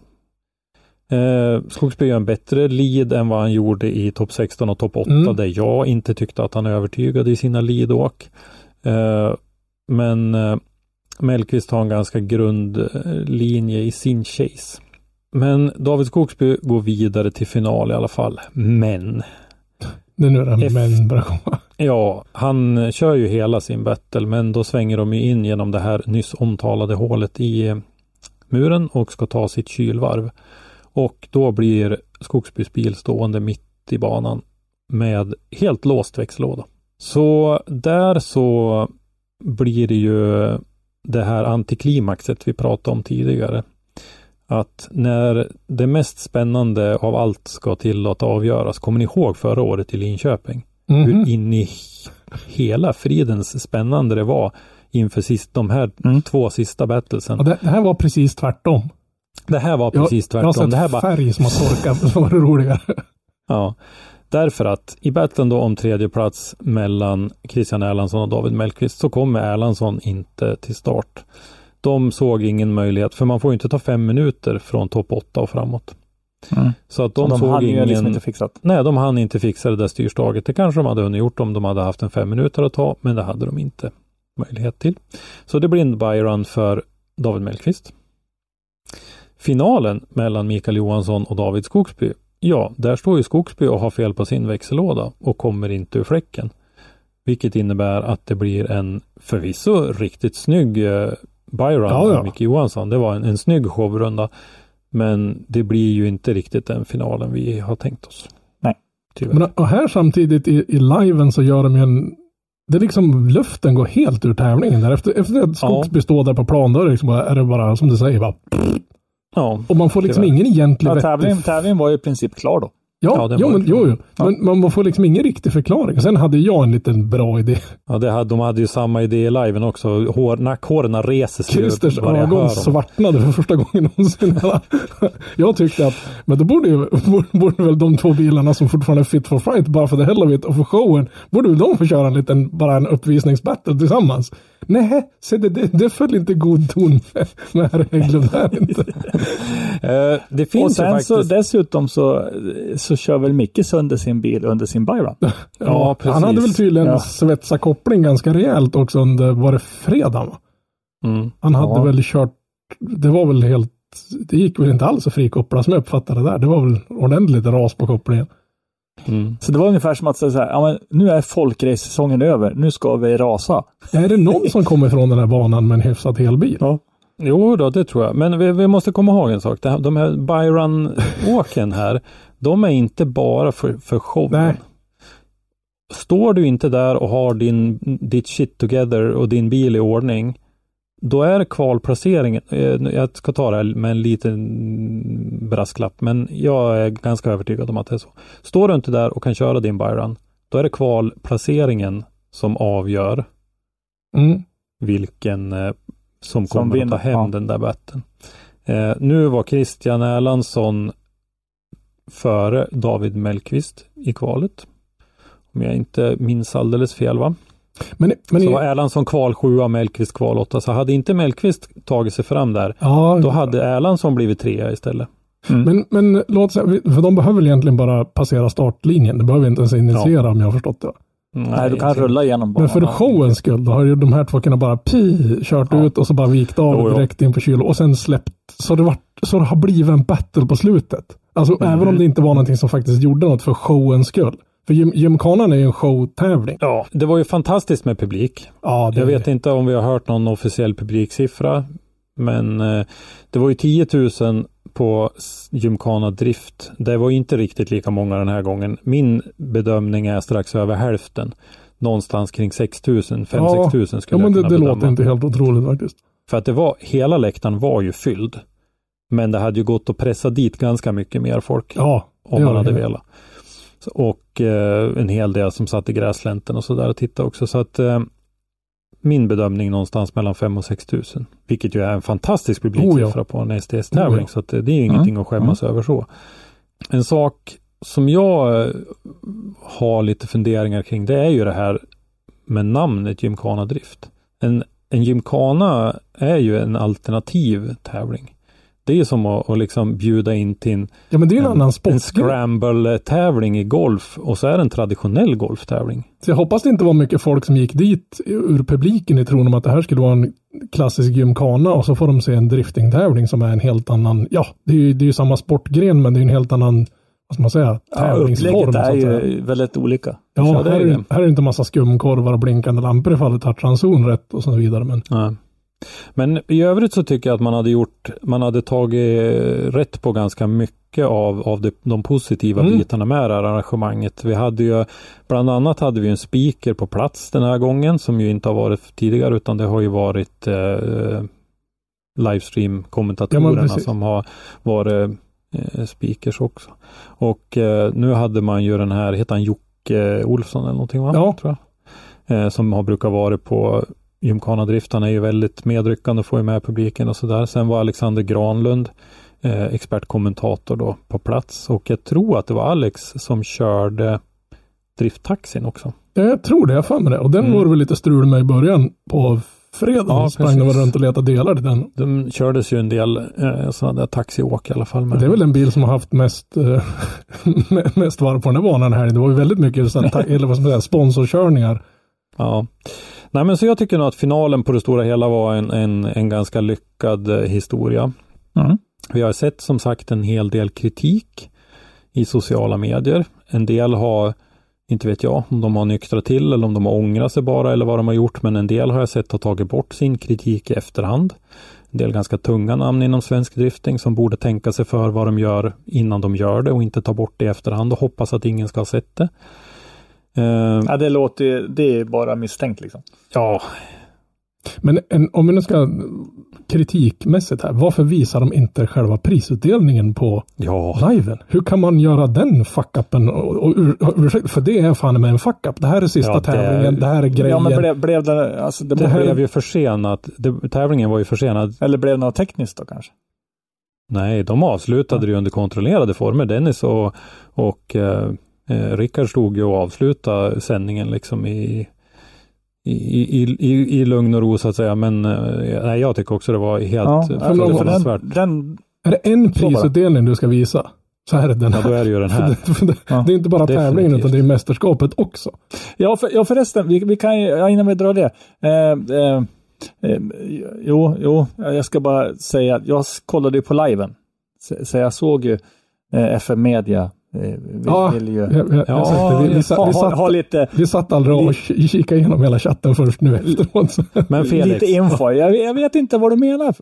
eh, Skogsby gör en bättre lead än vad han gjorde i topp 16 och topp 8 Mm. där jag inte tyckte att han övertygade i sina leadåk. Eh, men eh, Mellqvist har en ganska grund linje i sin chase. Men David Skogsby går vidare till final i alla fall. Men Det är nu den F- men börjar komma. Ja, han kör ju hela sin battle men då svänger de ju in genom det här nyss omtalade hålet i eh, muren och ska ta sitt kylvarv. Och då blir Skogsbys bil stående mitt i banan med helt låst växellåda. Så där så blir det ju det här antiklimaxet vi pratade om tidigare. Att när det mest spännande av allt ska till att avgöras, kommer ni ihåg förra året i Linköping? Mhm. hur in i hela fridens spännande det var inför sist, de här Mm. två sista battlesen. Det, det här var precis tvärtom. Det här var Jag, precis jag har tvärtom. sett Det här bara, färg som har torkat som var roligare. ja, därför att i battlen då om tredje plats mellan Christian Erlandsson och David Mellqvist så kommer Erlandsson inte till start. De såg ingen möjlighet, för man får ju inte ta fem minuter från topp åtta och framåt. Mm. Så att De, de, de såg ju ingen... liksom inte fixat. Nej, de hann inte fixa det där styrstaget. Det kanske de hade hunnit gjort om de hade haft en fem minuter att ta, men det hade de inte möjlighet till. Så det blir en byrun för David Mellqvist. Finalen mellan Mikael Johansson och David Skogsby. Ja, där står ju Skogsby och har fel på sin växellåda och kommer inte ur fläcken. Vilket innebär att det blir en förvisso riktigt snygg eh, byrun Ja, ja. Micke Johansson. Det var en, en snygg showrunda. Men det blir ju inte riktigt den finalen vi har tänkt oss. Nej. Tyvärr. Men och här samtidigt i, i liven så gör de ju en det är liksom luften går helt ur tävlingen där. Efter, efter att Skogsby står där på plan, då är det, liksom bara, är det bara som du säger, bara, ja, och man får liksom Tyvärr. ingen egentlig Ja, tävlingen, tävlingen var ju i princip klar då. Ja, Ja, jo, men, jo, jo. Ja. Men man får liksom ingen riktig förklaring. Sen hade jag en liten bra idé. ja det hade, de hade ju samma idé i liven också. Hår, nackhåren reser sig. Christers ögon svartnade för första gången någonsin. jag tyckte att, men då borde ju, borde, borde väl de två bilarna som fortfarande är fit for fight, bara för the hell of it och för showen, borde väl de få köra en liten, bara en uppvisningsbattle tillsammans? Nej, se det, det, det föll inte god ton med, herr Hägglund här inte. Eh, det Och finns ju sen faktiskt. så dessutom så, så kör väl Micke sönder sin bil under sin byrun. Ja, precis. Han hade väl tydligen Ja. svetsat koppling ganska rejält också under, var det fredag va? Mm. Han hade Ja. väl kört, det var väl helt, det gick väl inte alls att frikoppla som jag uppfattade det där. Det var väl ordentligt ras på kopplingen. Mm. Så det var ungefär som att säga så här, ja, men nu är folkrace-säsongen över, nu ska vi rasa. Är det någon som kommer från den här banan med en hyfsat helbil? Ja. Jo då, det tror jag. Men vi, vi måste komma ihåg en sak. Här, de här Byron-åken här, de är inte bara för, för showen. Nej. Står du inte där och har din, ditt shit together och din bil i ordning, då är kvalplaceringen, eh, jag ska ta det här med en liten brasklapp, men jag är ganska övertygad om att det är så. Står du inte där och kan köra din Byron, då är det kvalplaceringen som avgör Mm. vilken eh, som Som kommer att ta vinner, hem ja. den där batten. Eh, nu var Christian Erlandsson före David Mellqvist i kvalet. Om jag inte minns alldeles fel va? Men, men Så var Erlandsson kval 7 Mellqvist kval 8. Så hade inte Mellqvist tagit sig fram där, ja, då hade Erlandsson blivit trea istället. men, men låt säga, för de behöver väl egentligen bara passera startlinjen. Det behöver inte ens initiera om jag har förstått det. Nej, du kan inte. rulla igenom banan. Men för showens skull, då har ju de här två kunnat bara pi, kört Ja. ut och så bara vikt av Jo, jo. direkt in på kyl och sen släppt. Så det, var, så det har blivit en battle på slutet. Alltså Mm. även om det inte var någonting som faktiskt gjorde något för showens skull. För gym, gymkanan är ju en showtävling. Ja, det var ju fantastiskt med publik. Ja, det, Jag vet inte om vi har hört någon officiell publiksiffra. Men eh, det var ju 10 000 på Gymkhana Drift. Det var inte riktigt lika många den här gången. Min bedömning är strax över hälften. Någonstans kring 6 000, 5 Ja, 6 000 Ja, skulle men jag det, kunna det bedöma. låter inte helt otroligt faktiskt. För att det var, hela läktaren var ju fylld. Men det hade ju gått att pressa dit ganska mycket mer folk. Ja, om det man hade det. velat. Och eh, en hel del som satt i gräslänten och sådär och tittade också. Så att eh, min bedömning någonstans mellan 5 och 6 tusen. Vilket ju är en fantastisk publiksiffra på en STS-tävling. Oh. Så att, eh, det är ju ingenting att skämmas över så. En sak som jag eh, har lite funderingar kring det är ju det här med namnet Gymkhana Drift. En, en Gymkhana är ju en alternativ tävling. Det är ju som att, att liksom bjuda in till en Ja, men det är en, annan sport. en scramble-tävling i golf och så är det en traditionell golftävling. Så jag hoppas det inte var mycket folk som gick dit ur publiken i tron om att det här skulle vara en klassisk gymkana och så får de se en driftingtävling som är en helt annan, ja, det är ju, det är ju samma sportgren men det är en helt annan, vad ska man säga, Ja, tävlingsform. upplägget så är ju väldigt olika. Ja, Ja, här, är, det. det- här är det inte massa skumkorvar och blinkande lampor ifall du touchar en zon rätt och så vidare. Men Ja. Men i övrigt så tycker jag att man hade gjort, man hade tagit rätt på ganska mycket av, av de, de positiva Mm. bitarna med det här arrangemanget. Vi hade ju, bland annat hade vi en speaker på plats den här gången som ju inte har varit tidigare utan det har ju varit eh, livestream-kommentatorerna precis. som har varit eh, speakers också. Och eh, nu hade man ju den här, heter han Jocke Olsson eller någonting va? Ja. Tror jag. Eh, som har brukat vara på Gymkhana Drift. Han är ju väldigt medryckande och får ju med publiken och sådär. Sen var Alexander Granlund eh, expertkommentator då på plats och jag tror att det var Alex som körde drifttaxin också. ja, jag tror det, jag för mig det. Och den Mm. var det väl lite strul med i början på fredagen. Ja, sprang de runt och letade delar till den. De kördes ju en del eh, sådana där taxiåk i alla fall. Men Det är väl den bil som har haft mest, eh, mest varv på den här banan här. Det var ju väldigt mycket så här, ta- eller vad ska man säga, sponsorkörningar. Ja. Nej men så jag tycker nog att finalen på det stora hela var en, en, en ganska lyckad eh, historia. Mm. Vi har sett som sagt en hel del kritik i sociala medier. En del har, inte vet jag, om de har nyktrat till eller om de har ångrat sig bara eller vad de har gjort. Men en del har jag sett har tagit bort sin kritik i efterhand. En del ganska tunga namn inom svensk drifting som borde tänka sig för vad de gör innan de gör det och inte ta bort det i efterhand och hoppas att ingen ska ha sett det. Eh, Ja, det låter det är bara misstänkt liksom. ja, Men en, om vi nu ska kritikmässigt här, varför visar de inte själva prisutdelningen på ja, liven? Hur kan man göra den fuck-upen? Ursäkta, för det är fan med en fuck-up. Det här är sista Ja, det- tävlingen, det här är grejen. Ja, men blev, blev det, alltså det, det blev, blev ju försenat. Det, tävlingen var ju försenad. eller blev det något tekniskt då kanske? Nej, de avslutade det ju under kontrollerade former. Dennis och, och eh, eh, Rickard stod ju och avslutade sändningen liksom i, i, i, i, i lugn och ro så att säga. Men eh, nej, jag tycker också det var helt Ja, den, den, Är det en prisutdelning du ska visa? Så här är den Ja, då här. är det ju den här. det, det, Ja. det är inte bara Definitivt. tävlingen utan det är mästerskapet också. ja, för, ja förresten, vi, vi kan ju, ja, innan vi drar det. Eh, eh, eh, jo, jo, jag ska bara säga att jag kollade ju på liven. Så, så jag såg ju eh, FM Media. Vi, Ja, vill ju Jag, jag, jag Ja, sagt det, vi, vi, satt, ha, vi, ha, satt, ha lite, vi satt aldrig och ki- kikade igenom hela chatten först nu efteråt. Men Felix, lite info. Jag, jag vet inte vad du menar.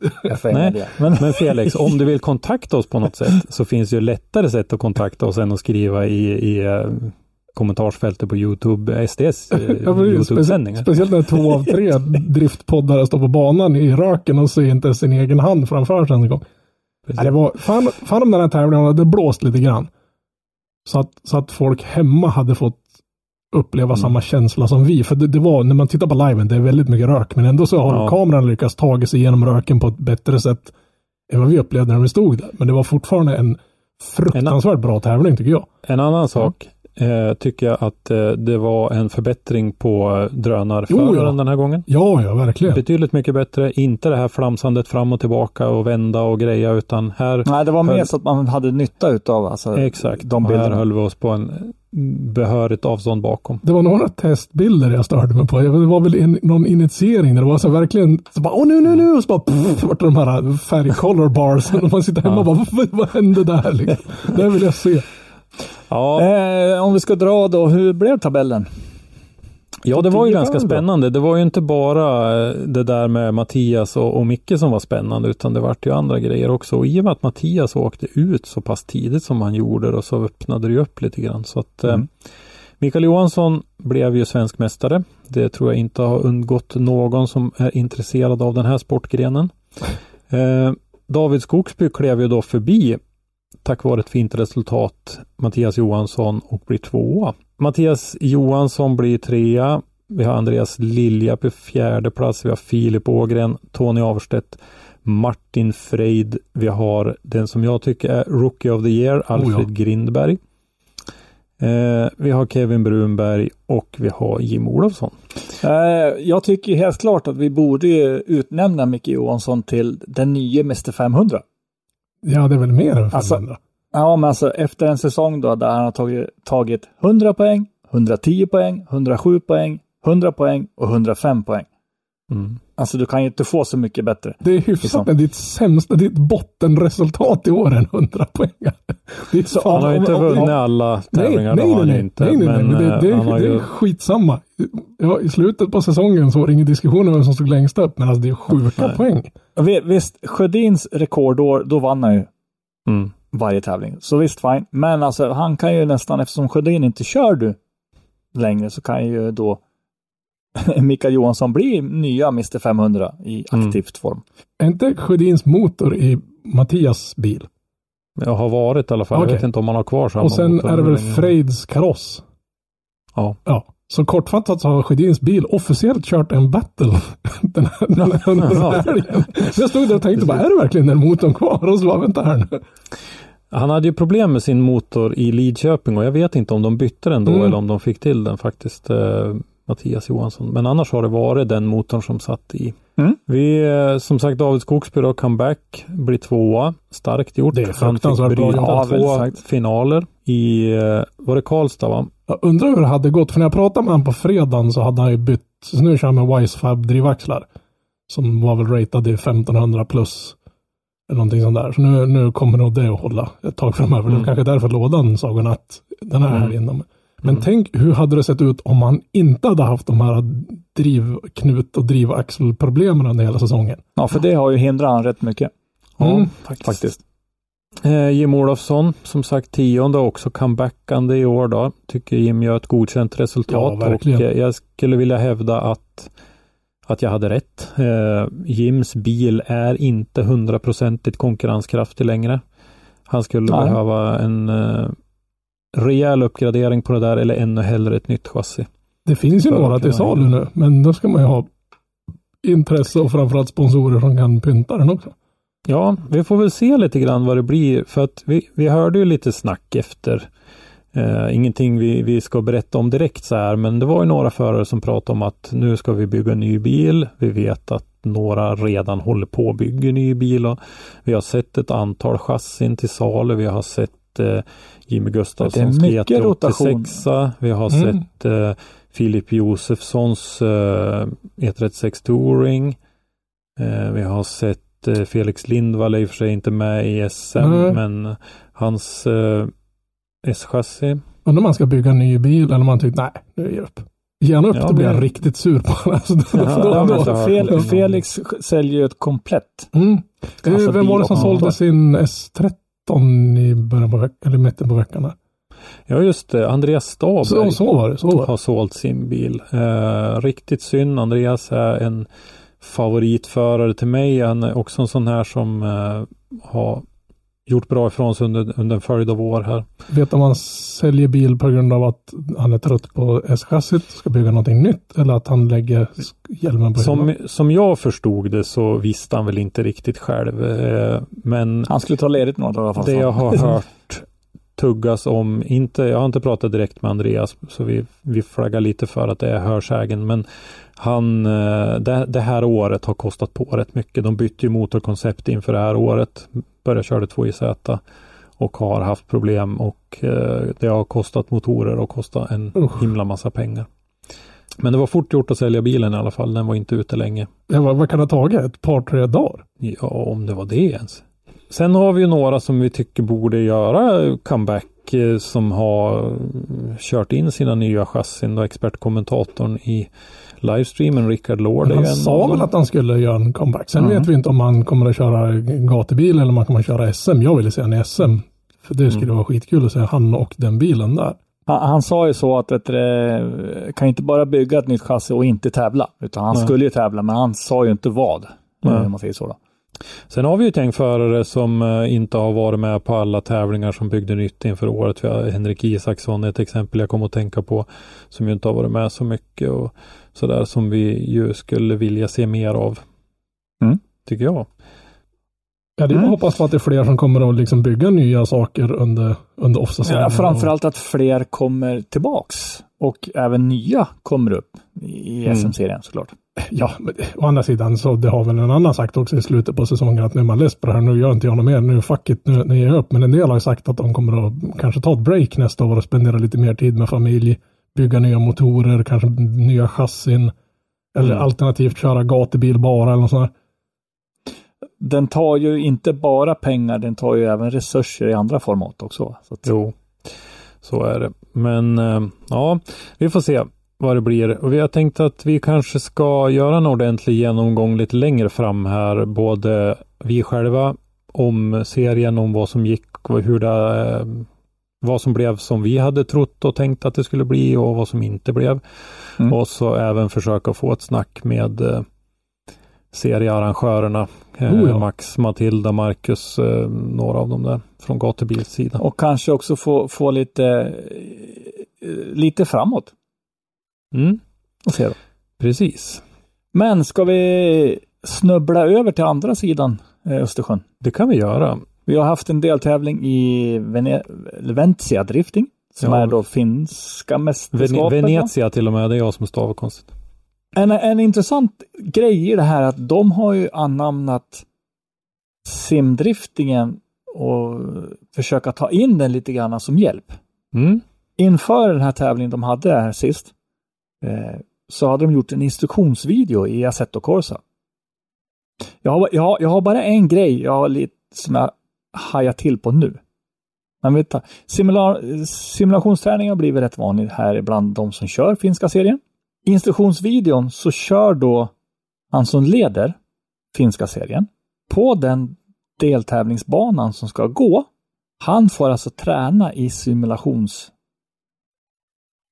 Nej. Men, men Felix, om du vill kontakta oss på något sätt så finns ju lättare sätt att kontakta oss än att skriva i, i eh, kommentarsfältet på Youtube, SDS eh, Ja, Youtube-sändningar. speciellt när två av tre driftpoddare står på banan i röken och ser inte sin egen hand framför sig en gång. Ja, det var, fan, fan om den här tävlingen hade blåst lite grann. Så att, så att folk hemma hade fått uppleva samma känsla som vi. För det, det var, när man tittar på liven, det är väldigt mycket rök. Men ändå så har Ja. kameran lyckats ta sig igenom röken på ett bättre sätt än vad vi upplevde när vi stod där. Men det var fortfarande en fruktansvärt bra tävling tycker jag. En annan sak eh, tycker jag att eh, det var en förbättring på eh, drönarföraren Jo, ja. den här gången. Ja, ja, verkligen. Betydligt mycket bättre. Inte det här flamsandet fram och tillbaka och vända och greja utan här Nej, det var mer Höll- så att man hade nytta utav alltså, Exakt. de och här bilderna. höll vi oss på en behörigt avstånd bakom. Det var några testbilder jag störde mig på. Det var väl en, någon initiering där det var så verkligen, så bara, åh nu, nu, nu, och så bara, pff, vart det de här färg color bars. Och man sitter hemma och bara, vad, vad hände där liksom? Det vill jag se. Ja, Eh, om vi ska dra då, hur blev tabellen? ja, det var ju ganska spännande. Det var ju inte bara eh, det där med Mattias och, och Micke som var spännande utan det vart ju andra grejer också. Och i och med att Mattias åkte ut så pass tidigt som han gjorde och så öppnade det ju upp lite grann. Så att, eh, Mm. Mikael Johansson blev ju svensk mästare. Det tror jag inte har undgått någon som är intresserad av den här sportgrenen. Eh, David Skogsby klev ju då förbi tack vare ett fint resultat Mattias Johansson och blir tvåa. Mattias Johansson blir trea. Vi har Andreas Lilja på fjärde plats. Vi har Filip Ågren, Tony Avstedt, Martin Freid. Vi har den som jag tycker är Rookie of the Year, Alfred ja. Grindberg. Eh, vi har Kevin Brunberg och vi har Jim Olofsson. Eh, jag tycker helt klart att vi borde utnämna Micke Johansson till den nya Mr 500. Ja, det är väl mer än Alltså, 500. Ja, men alltså efter en säsong då där han har tagit, tagit 100 poäng, 110 poäng, 107 poäng, 100 poäng och 105 poäng. Mm. Alltså du kan ju inte få så mycket bättre. det är hyfsat liksom. med ditt sämsta, ditt bottenresultat i år än 100 poäng. Är så, Han har ju inte vunnit alla Nej, tävlingar. nej, nej, ju nej, inte. nej, nej, nej, men, men det, eh, det, han har det ju är skitsamma. Ja, I slutet på säsongen så var det ingen diskussion om vem som stod längst upp, men alltså det är sjuka Nej. poäng. Visst, Sjödins rekordår, då vann han ju Mm. varje tävling. Så visst, fine. Men alltså han kan ju nästan, eftersom Sjödin inte kör du längre, så kan ju då Mikael Johansson bli nya Mr 500 i Mm. aktivt form. Är inte Sjödins motor i Mattias bil? Jag har varit i alla fall. Okej. Jag vet inte om han har kvar samma Och sen motor är det väl. Freids kaross? Ja. Ja. Så kortfattat så har Sjödins bil officiellt kört en battle den här, den här, den här helgen. Jag stod där och tänkte bara, är det verkligen den motorn kvar? Och så bara, vänta här nu. Han hade ju problem med sin motor i Lidköping och jag vet inte om de bytte den då Mm. eller om de fick till den faktiskt. Mattias Johansson. Men annars har det varit den motorn som satt i. Mm. Vi, eh, som sagt, David Skogsby då, comeback, blir tvåa. Starkt gjort. Det är Han fick fruktansvärt bra bryta gjort. Ja, två finaler i, eh, var det Karlstad va? Jag undrar hur det hade gått, för när jag pratade med honom på fredagen så hade han ju bytt, så nu kör han med Wisefab drivaxlar. Som var väl ratade i 1500 plus. Eller någonting sånt där. Så nu, nu kommer nog det att hålla ett tag framöver. Det är Mm. kanske därför lådan såg en att den här Mm. helgen. Men Mm. tänk hur hade det sett ut om han inte hade haft de här drivknut och drivaxelproblemen under hela säsongen. Ja, för det har ju hindrat han rätt mycket. Ja, Mm. faktiskt. Faktiskt. Eh, Jim Olofsson, som sagt tionde också comebackande i år då. Tycker Jim gör ett godkänt resultat Ja, och verkligen. eh, jag skulle vilja hävda att, att jag hade rätt. Eh, Jims bil är inte hundraprocentigt konkurrenskraftig längre. Han skulle Nej. behöva en eh, rejäl uppgradering på det där eller ännu hellre ett nytt chassi. Det finns ju För några till salu nu, men då ska man ju ha intresse och framförallt sponsorer som kan pynta den också. Ja, vi får väl se lite grann vad det blir för att vi, vi hörde ju lite snack efter. Eh, ingenting vi, vi ska berätta om direkt så här, men det var ju några förare som pratade om att nu ska vi bygga en ny bil. Vi vet att några redan håller på att bygga ny bil och vi har sett ett antal chassin till salu. Vi har sett eh, Jimmy Gustafssons GT86. Rotation. Vi har mm. sett eh, Filip Josefssons eh, E36 Touring. Eh, vi har sett eh, Felix Lindvall är i och för sig inte med i SM, mm. men hans eh, S-chassi. Undrar om man ska bygga en ny bil eller om man tycker nej, nu ger jag upp. Ger han upp ja, då blir jag men... riktigt sur på honom. Ja. Fel, Felix säljer ju ett komplett. Mm. Alltså, Vem var det som sålde sin S30? 13 i början på veckan, eller mitten på veckorna. Ja just det, Andreas Staberg så, så var det, så var det. har sålt sin bil. Eh, riktigt synd, Andreas är en favoritförare till mig. Han är också en sån här som eh, har gjort bra ifrån sig under, under en följd av år här. Vet om han säljer bil på grund av att han är trött på S-chassit och ska bygga någonting nytt eller att han lägger hjälmen på hyllan? Som, som jag förstod det så visste han väl inte riktigt själv. eh, Men Han skulle ta ledigt några dagar i alla fall. det jag har hört tuggas om, inte, jag har inte pratat direkt med Andreas så vi, vi flaggar lite för att det är hörsägen men han, eh, det, det här året har kostat på rätt mycket. De bytte ju motorkoncept inför det här året, började köra 2JZ och har haft problem och eh, det har kostat motorer och kostat en Usch. himla massa pengar. Men det var fort gjort att sälja bilen i alla fall. Den var inte ute länge. Ja, vad, vad kan det ha tagit? Ett par, tre dagar? Ja, om det var det ens. Sen har vi ju några som vi tycker borde göra comeback eh, som har kört in sina nya chassin. Då expertkommentatorn i livestreamen, Rickard Lord. är ju Han en sa väl att han skulle göra en comeback. Sen Mm. vet vi inte om han kommer att köra gatubil eller om han kommer att köra SM. Jag ville se i SM. För det skulle Mm. vara skitkul att se han och den bilen där. Han, han sa ju så att vet du, det, kan inte bara bygga ett nytt chassi och inte tävla. Utan han Nej. skulle ju tävla, men han sa ju inte vad. Eh, Om man säger så då. Sen har vi ju ett gäng förare som eh, inte har varit med på alla tävlingar som byggde nytt inför året. Vi har Henrik Isaksson ett exempel jag kommer att tänka på som ju inte har varit med så mycket och sådär som vi ju skulle vilja se mer av. Mm. Tycker jag. Ja, det är Mm. hoppas på att det är fler som kommer att liksom bygga nya saker under, under off-säsongen. Ja, framförallt att fler kommer tillbaks. Och även nya kommer upp i Mm. SM-serien såklart. Ja, men å andra sidan så det har väl en annan sagt också i slutet på säsongen att nu är man less på det här, nu gör inte jag något mer, nu fuck it, nu, nu ger jag upp. Men en del har ju sagt att de kommer att kanske ta ett break nästa år och spendera lite mer tid med familj, bygga nya motorer, kanske nya chassin, eller Mm. alternativt köra gatubil bara eller något sånt där. Den tar ju inte bara pengar, den tar ju även resurser i andra format också. Så att, Jo, så är det. Men eh, ja, vi får se vad det blir. Och vi har tänkt att vi kanske ska göra en ordentlig genomgång lite längre fram här. Både vi själva om serien, om vad som gick och hur det eh, vad som blev som vi hade trott och tänkt att det skulle bli och vad som inte blev. Mm. Och så även försöka få ett snack med eh, seriearrangörerna. Eh, Oh ja. Max, Matilda, Marcus, några av dem där från gatubilssidan. och kanske också få, få lite, lite framåt. Mm, Och se då. precis. Men ska vi snubbla över till andra sidan eh, Östersjön? Det kan vi göra. Vi har haft en deltävling i Vene- Venezia Drifting. Som Ja. är då finska mästerskapet. va? Venezia till och med, det är jag som stavar konstigt. En, en intressant grej i det här att de har ju anamnat simdriftingen och försöka ta in den lite grann som hjälp. Mm. Inför den här tävlingen de hade här sist Eh, så hade de gjort en instruktionsvideo i Assetto Corsa. Jag har, jag, har, jag har bara en grej jag har lite, som jag hajar till på nu. Men vet du, simula, simulationsträning har blivit rätt vanligt här bland de som kör finska serien. I instruktionsvideon så kör då han som leder finska serien på den deltävlingsbanan som ska gå. Han får alltså träna i simulations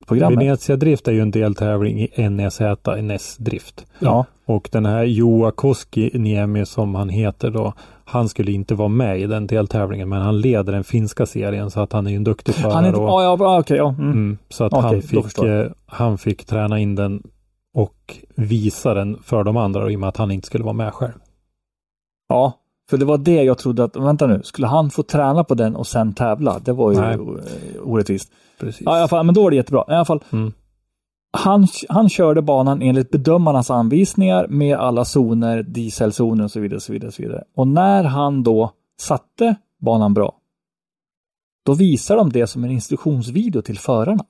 simulationsprogrammet. Venezia Drift är ju en deltävling i NEZ, NS Drift. Ja, Och den här Joa Koski-Niemi som han heter då, han skulle inte vara med i den deltävlingen, men han leder den finska serien så att han är ju en duktig förare. han är och, ja, ja, okej, ja. Mm. mm, så att Okej, han, fick, eh, han fick träna in den och visa den för de andra i och med att han inte skulle vara med själv. ja. För det var det jag trodde att, vänta nu, skulle han få träna på den och sen tävla? Det var ju Nej. o- orättvist. Precis. Ja, i alla fall, men då är det jättebra. I alla fall, Mm. han, han körde banan enligt bedömarnas anvisningar med alla zoner, dieselzoner och så vidare. Så vidare, och så vidare. Och när han då satte banan bra, då visar de det som en instruktionsvideo till förarna.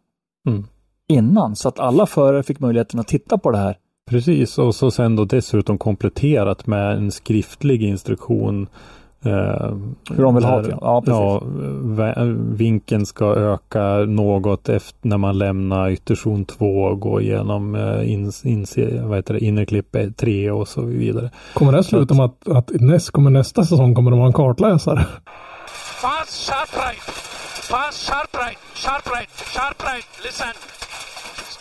Mm. Innan, så att alla förare fick möjligheten att titta på det här. Precis, och så sen då dessutom kompletterat med en skriftlig instruktion. Eh, Hur de vill ha det. Ja, precis. Ja, vinkeln ska öka något efter när man lämnar ytterzon 2 och går igenom eh, in, in, vad heter det, innerklipp 3 och så vidare. Kommer det sluta med att, att näst, kommer nästa säsong kommer de ha en kartläsare? Fast sharp right. Fast sharp right. Sharp right. Sharp right. Listen.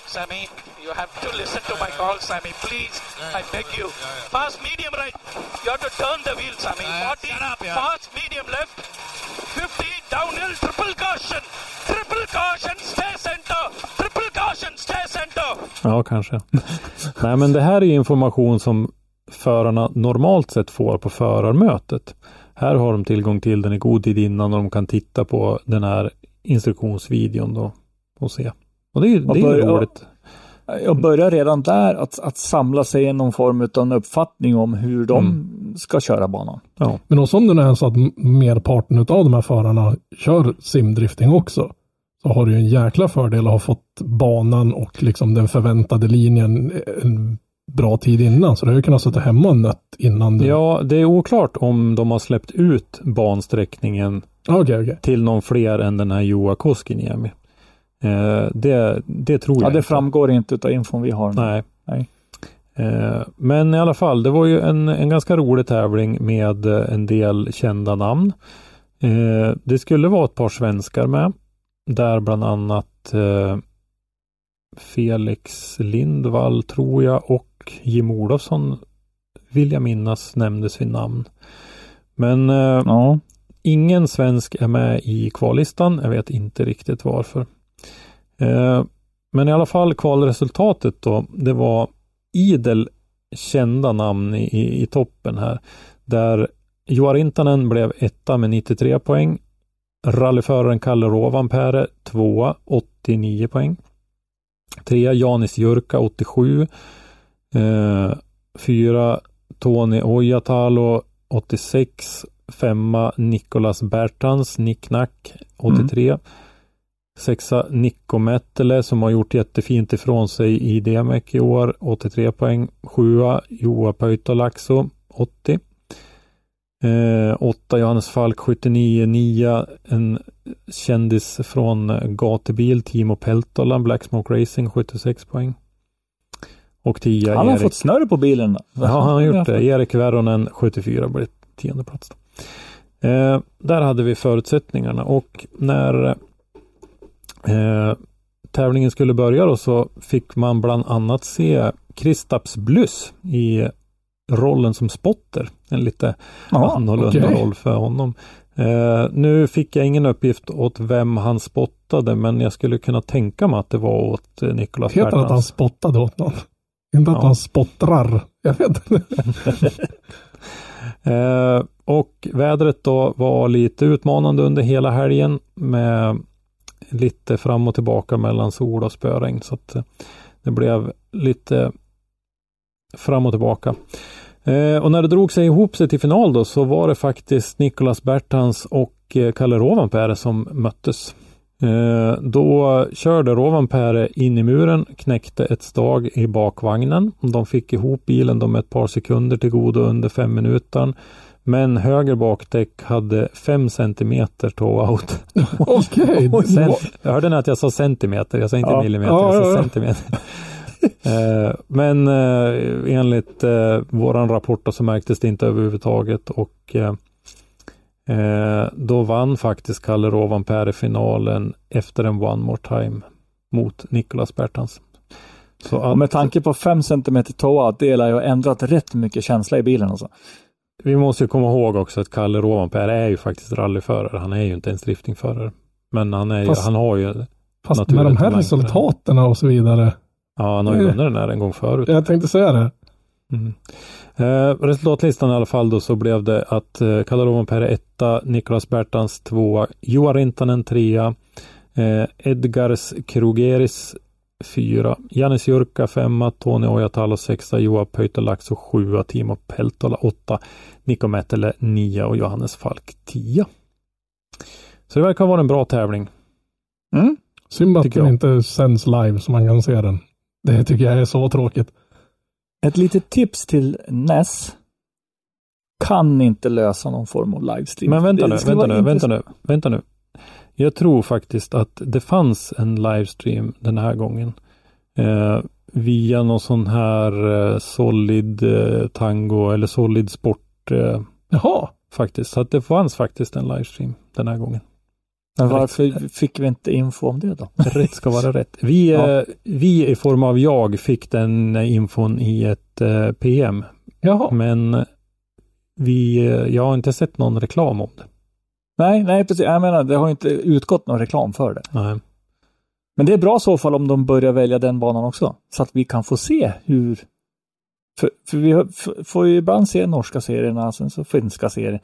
Sammy, You have to listen to my call, Sami. Please, I beg you. Fast, medium, right. You have to turn the wheel, Sami. 40, fast, medium, left. 50, downhill, triple caution. Triple caution, stay center. Triple caution, stay center. Ja, kanske. Nej, men det här är information som förarna normalt sett får på förarmötet. Här har de tillgång till den i god tid innan och de kan titta på den här instruktionsvideon då och se. Och det är, och det är börja, roligt. Jag börjar redan där att, att samla sig någon form av en uppfattning om hur de Mm. ska köra banan. Ja, Men och som det nu är så att merparten av de här förarna kör simdrifting också. Så har du ju en jäkla fördel att ha fått banan och liksom den förväntade linjen en bra tid innan. Så du har ju kunnat sitta hemma och nött innan du... ja, det är oklart om de har släppt ut bansträckningen Okej, okej. till någon fler än den här Joa Koskiniemi. Eh, det, det tror jag Ja, det framgår inte av infon vi har. Nej. Nej. Eh, men i alla fall, det var ju en, en ganska rolig tävling med eh, en del kända namn. Det skulle vara ett par svenskar med. Där bland annat Felix Lindvall tror jag och Jim Olofsson vill jag minnas nämndes vid namn. Men Ja. Ingen svensk är med i kvallistan. Jag vet inte riktigt varför. Eh, men i alla fall kvalresultatet då. Det var idel kända namn i, i, i toppen här. Där Joar Rintanen blev etta med 93 poäng. Rallyföraren Kalle Rovanperä tvåa, 89 poäng. Trea Janis Jurka 87. Eh, fyra Tony Ojatalo 86. Femma Nikolas Bertans, Nicknack 83. Sexa Nikko Mettele som har gjort jättefint ifrån sig i DMEC i år, 83 poäng. Sjua Joa Pöytalaxo, 80. Eh, åtta Johannes Falk 79, nia en kändis från gatubil, Timo Peltola, Black Smoke Racing 76 poäng. Och tia Han har Erik. fått snurr på bilen. Ja, han har gjort det. Erik Veronen 74 blev tionde plats. Eh, där hade vi förutsättningarna och när eh, tävlingen skulle börja då så fick man bland annat se Kristaps Blyss i rollen som spotter. En lite Ja, annorlunda okej. roll för honom. Eh, nu fick jag ingen uppgift åt vem han spottade men jag skulle kunna tänka mig att det var åt eh, Nicolas Heter att han spottade åt någon? Inte att Ja. han spottrar. Jag vet inte. Eh, och vädret då var lite utmanande under hela helgen med lite fram och tillbaka mellan sol och spöregn. Så att eh, det blev lite fram och tillbaka. Eh, och när det drog sig ihop sig till final då så var det faktiskt Nicolas Bertans och eh, Kalle Rovanperä som möttes. Eh, då körde Rovanperä in i muren, knäckte ett stag i bakvagnen. De fick ihop bilen de med ett par sekunder till godo under fem minuter. Men höger bakdäck hade fem centimeter toe-out. Okej. Sen, jag hörde att jag sa centimeter, jag sa inte Ja. millimeter, Ja, jag sa ja, centimeter. eh, men eh, enligt eh, våran rapport så märktes det inte överhuvudtaget och eh, då vann faktiskt Kalle Rovanperä finalen efter en one more time mot Nicolas Bertans. Så att, med tanke på 5 cm toa, det lär ju ändrat rätt mycket känsla i bilen alltså. Vi måste ju komma ihåg också att Kalle Rovanperä är ju faktiskt rallyförare. Han är ju inte ens driftingförare. Men han, är ju, Fast- han har ju, Fast med de här resultaten och så vidare. ja han har ju vunnit den här en gång förut. Jag tänkte säga det. Mm. Eh, resultatlistan i alla fall då så blev det att eh, Kalle Rovanperä etta, Niklas Bertans tvåa, Joa Rintanen trea, eh, Edgars Krugeris fyra, Janis Jurka femma, Tony Ojatalo sexa, Joa Pöytalaxo sjua, Timo Peltola åtta, Niko Mätele nia och Johannes Falk tia. Så det verkar vara en bra tävling. Mm. Synd att den inte sänds live så man kan se den. Det tycker jag är så tråkigt. Ett litet tips till NES. Kan inte lösa någon form av livestream. Men vänta nu, vänta nu, vänta nu, vänta nu. Jag tror faktiskt att det fanns en livestream den här gången. Eh, via någon sån här eh, Solid eh, Tango eller Solid Sport eh, Jaha. faktiskt. Så att det fanns faktiskt en livestream den här gången. Men varför fick vi inte info om det då? Rätt ska vara rätt. Vi, Ja. eh, vi i form av jag fick den infon i ett eh, PM. Jaha. Men vi, eh, jag har inte sett någon reklam om det. Nej, nej precis. Jag menar, det har inte utgått någon reklam för det. Nej. Men det är bra i så fall om de börjar välja den banan också. Så att vi kan få se hur... För, för vi får ju ibland se norska serierna, sen så finska serier.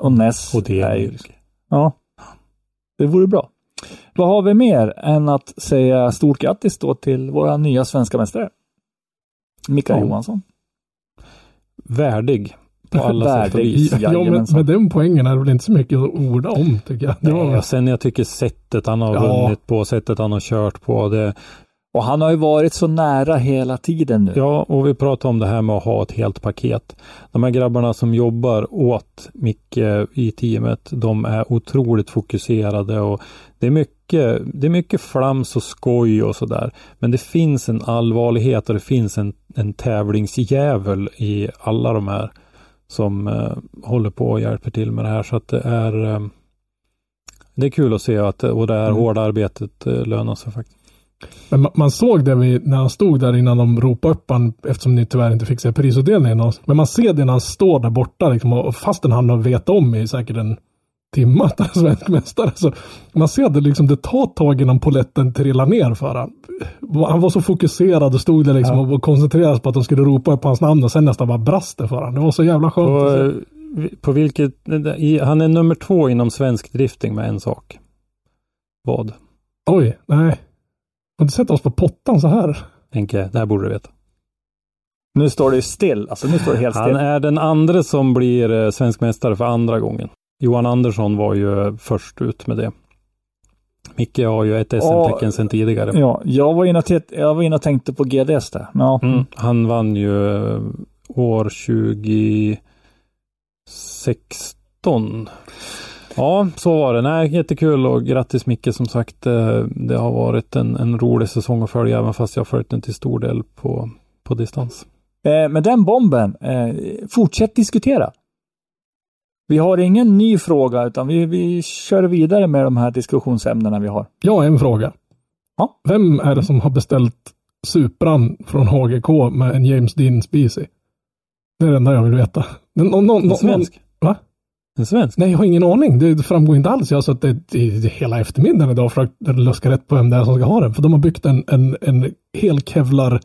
Och NES Och det är ju... Ja. Det vore bra. Vad har vi mer än att säga stort grattis då till våra nya svenska mästare? Mikael Ja. Johansson. Värdig på alla sätt och vis. Ja, Jajamensan. med den poängen är det väl inte så mycket att orda om tycker jag. Var Nej, och sen jag tycker sättet han har Ja. vunnit på, sättet han har kört på. Det, Och han har ju varit så nära hela tiden nu. ja, och vi pratar om det här med att ha ett helt paket. De här grabbarna som jobbar åt Micke i teamet, de är otroligt fokuserade och det är mycket, det är mycket flams och skoj och sådär. Men det finns en allvarlighet och det finns en, en tävlingsjävel i alla de här som eh, håller på och hjälper till med det här. Så att det är eh, det är kul att se att och det här Mm. hårda arbetet eh, lönar sig faktiskt. men man, man såg det vid, när han stod där innan de ropade upp han eftersom ni tyvärr inte fick se prisutdelningen. Men man ser det när han står där borta liksom, och fastän han har vetat om i säkert en timme att han är svensk mästare. Så man ser det liksom, det tar tag innan poletten trillar ner för han. Han var så fokuserad och stod där liksom och koncentrerade sig på att de skulle ropa upp hans namn och sen nästan bara brast det för han. Det var så jävla skönt Och, att se. eh, på vilket, han är nummer två inom svensk drifting med en sak. Vad? Oj, nej. Har inte sett oss på pottan så här. Henke, det här borde du veta. Nu står det still. Alltså nu står det helt Han still. är den andra som blir eh, svensk mästare för andra gången. Johan Andersson var ju först ut med det. Micke har ju ett SM-tecken sedan tidigare. Ja, jag var inne och, jag var inne och tänkte på GDS där. Ja. Mm, han vann ju eh, år 2016. Ja, så var det. Nej, jättekul och grattis Micke som sagt. eh, Det har varit en, en rolig säsong att följa även fast jag har följt den till stor del på, på distans. Eh, med den bomben, eh, fortsätt diskutera. Vi har ingen ny fråga utan vi, vi kör vidare med de här diskussionsämnena vi har. Jag har en fråga. Ja. Vem är det som har beställt Supran från HGK med en James Dean Specy? Det är det enda jag vill veta. Någon, någon, någon, En svensk? Va? En svensk? Nej, jag har ingen aning. Det framgår inte alls. Jag har suttit i hela eftermiddagen idag och försökt luska rätt på vem det är som ska ha den. För de har byggt en, en, en hel Kevlar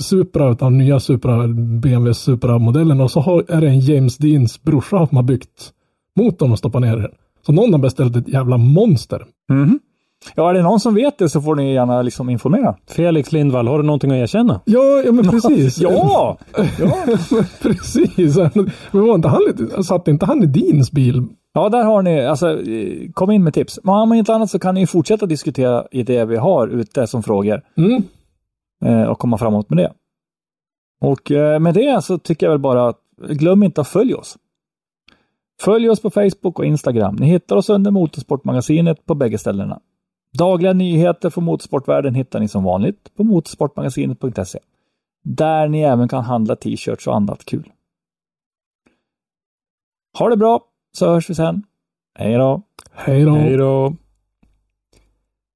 Supra, utan nya Supra, BMW Supra-modellen. Och så har, är det en James Deans brorsa som har byggt motorn och stoppat ner den. Så någon har beställt ett jävla monster. Mhm. Ja, är det någon som vet det så får ni gärna liksom informera. Felix Lindvall, har du någonting att erkänna? Ja, ja men precis. Ja! ja! precis. Men var inte han satt inte han i Deans bil? Ja, där har ni, alltså kom in med tips. Men om inte annat så kan ni fortsätta diskutera i det vi har ute som frågor Mm. Eh, och komma framåt med det. Och eh, med det så tycker jag väl bara att glöm inte att följa oss. Följ oss på Facebook och Instagram. Ni hittar oss under Motorsportmagasinet på bägge ställena. Dagliga nyheter från motorsportvärlden hittar ni som vanligt på motorsportmagasinet.se. Där ni även kan handla t-shirts och annat kul. Ha det bra, så hörs vi sen. Hej då! Hej då. Hej då!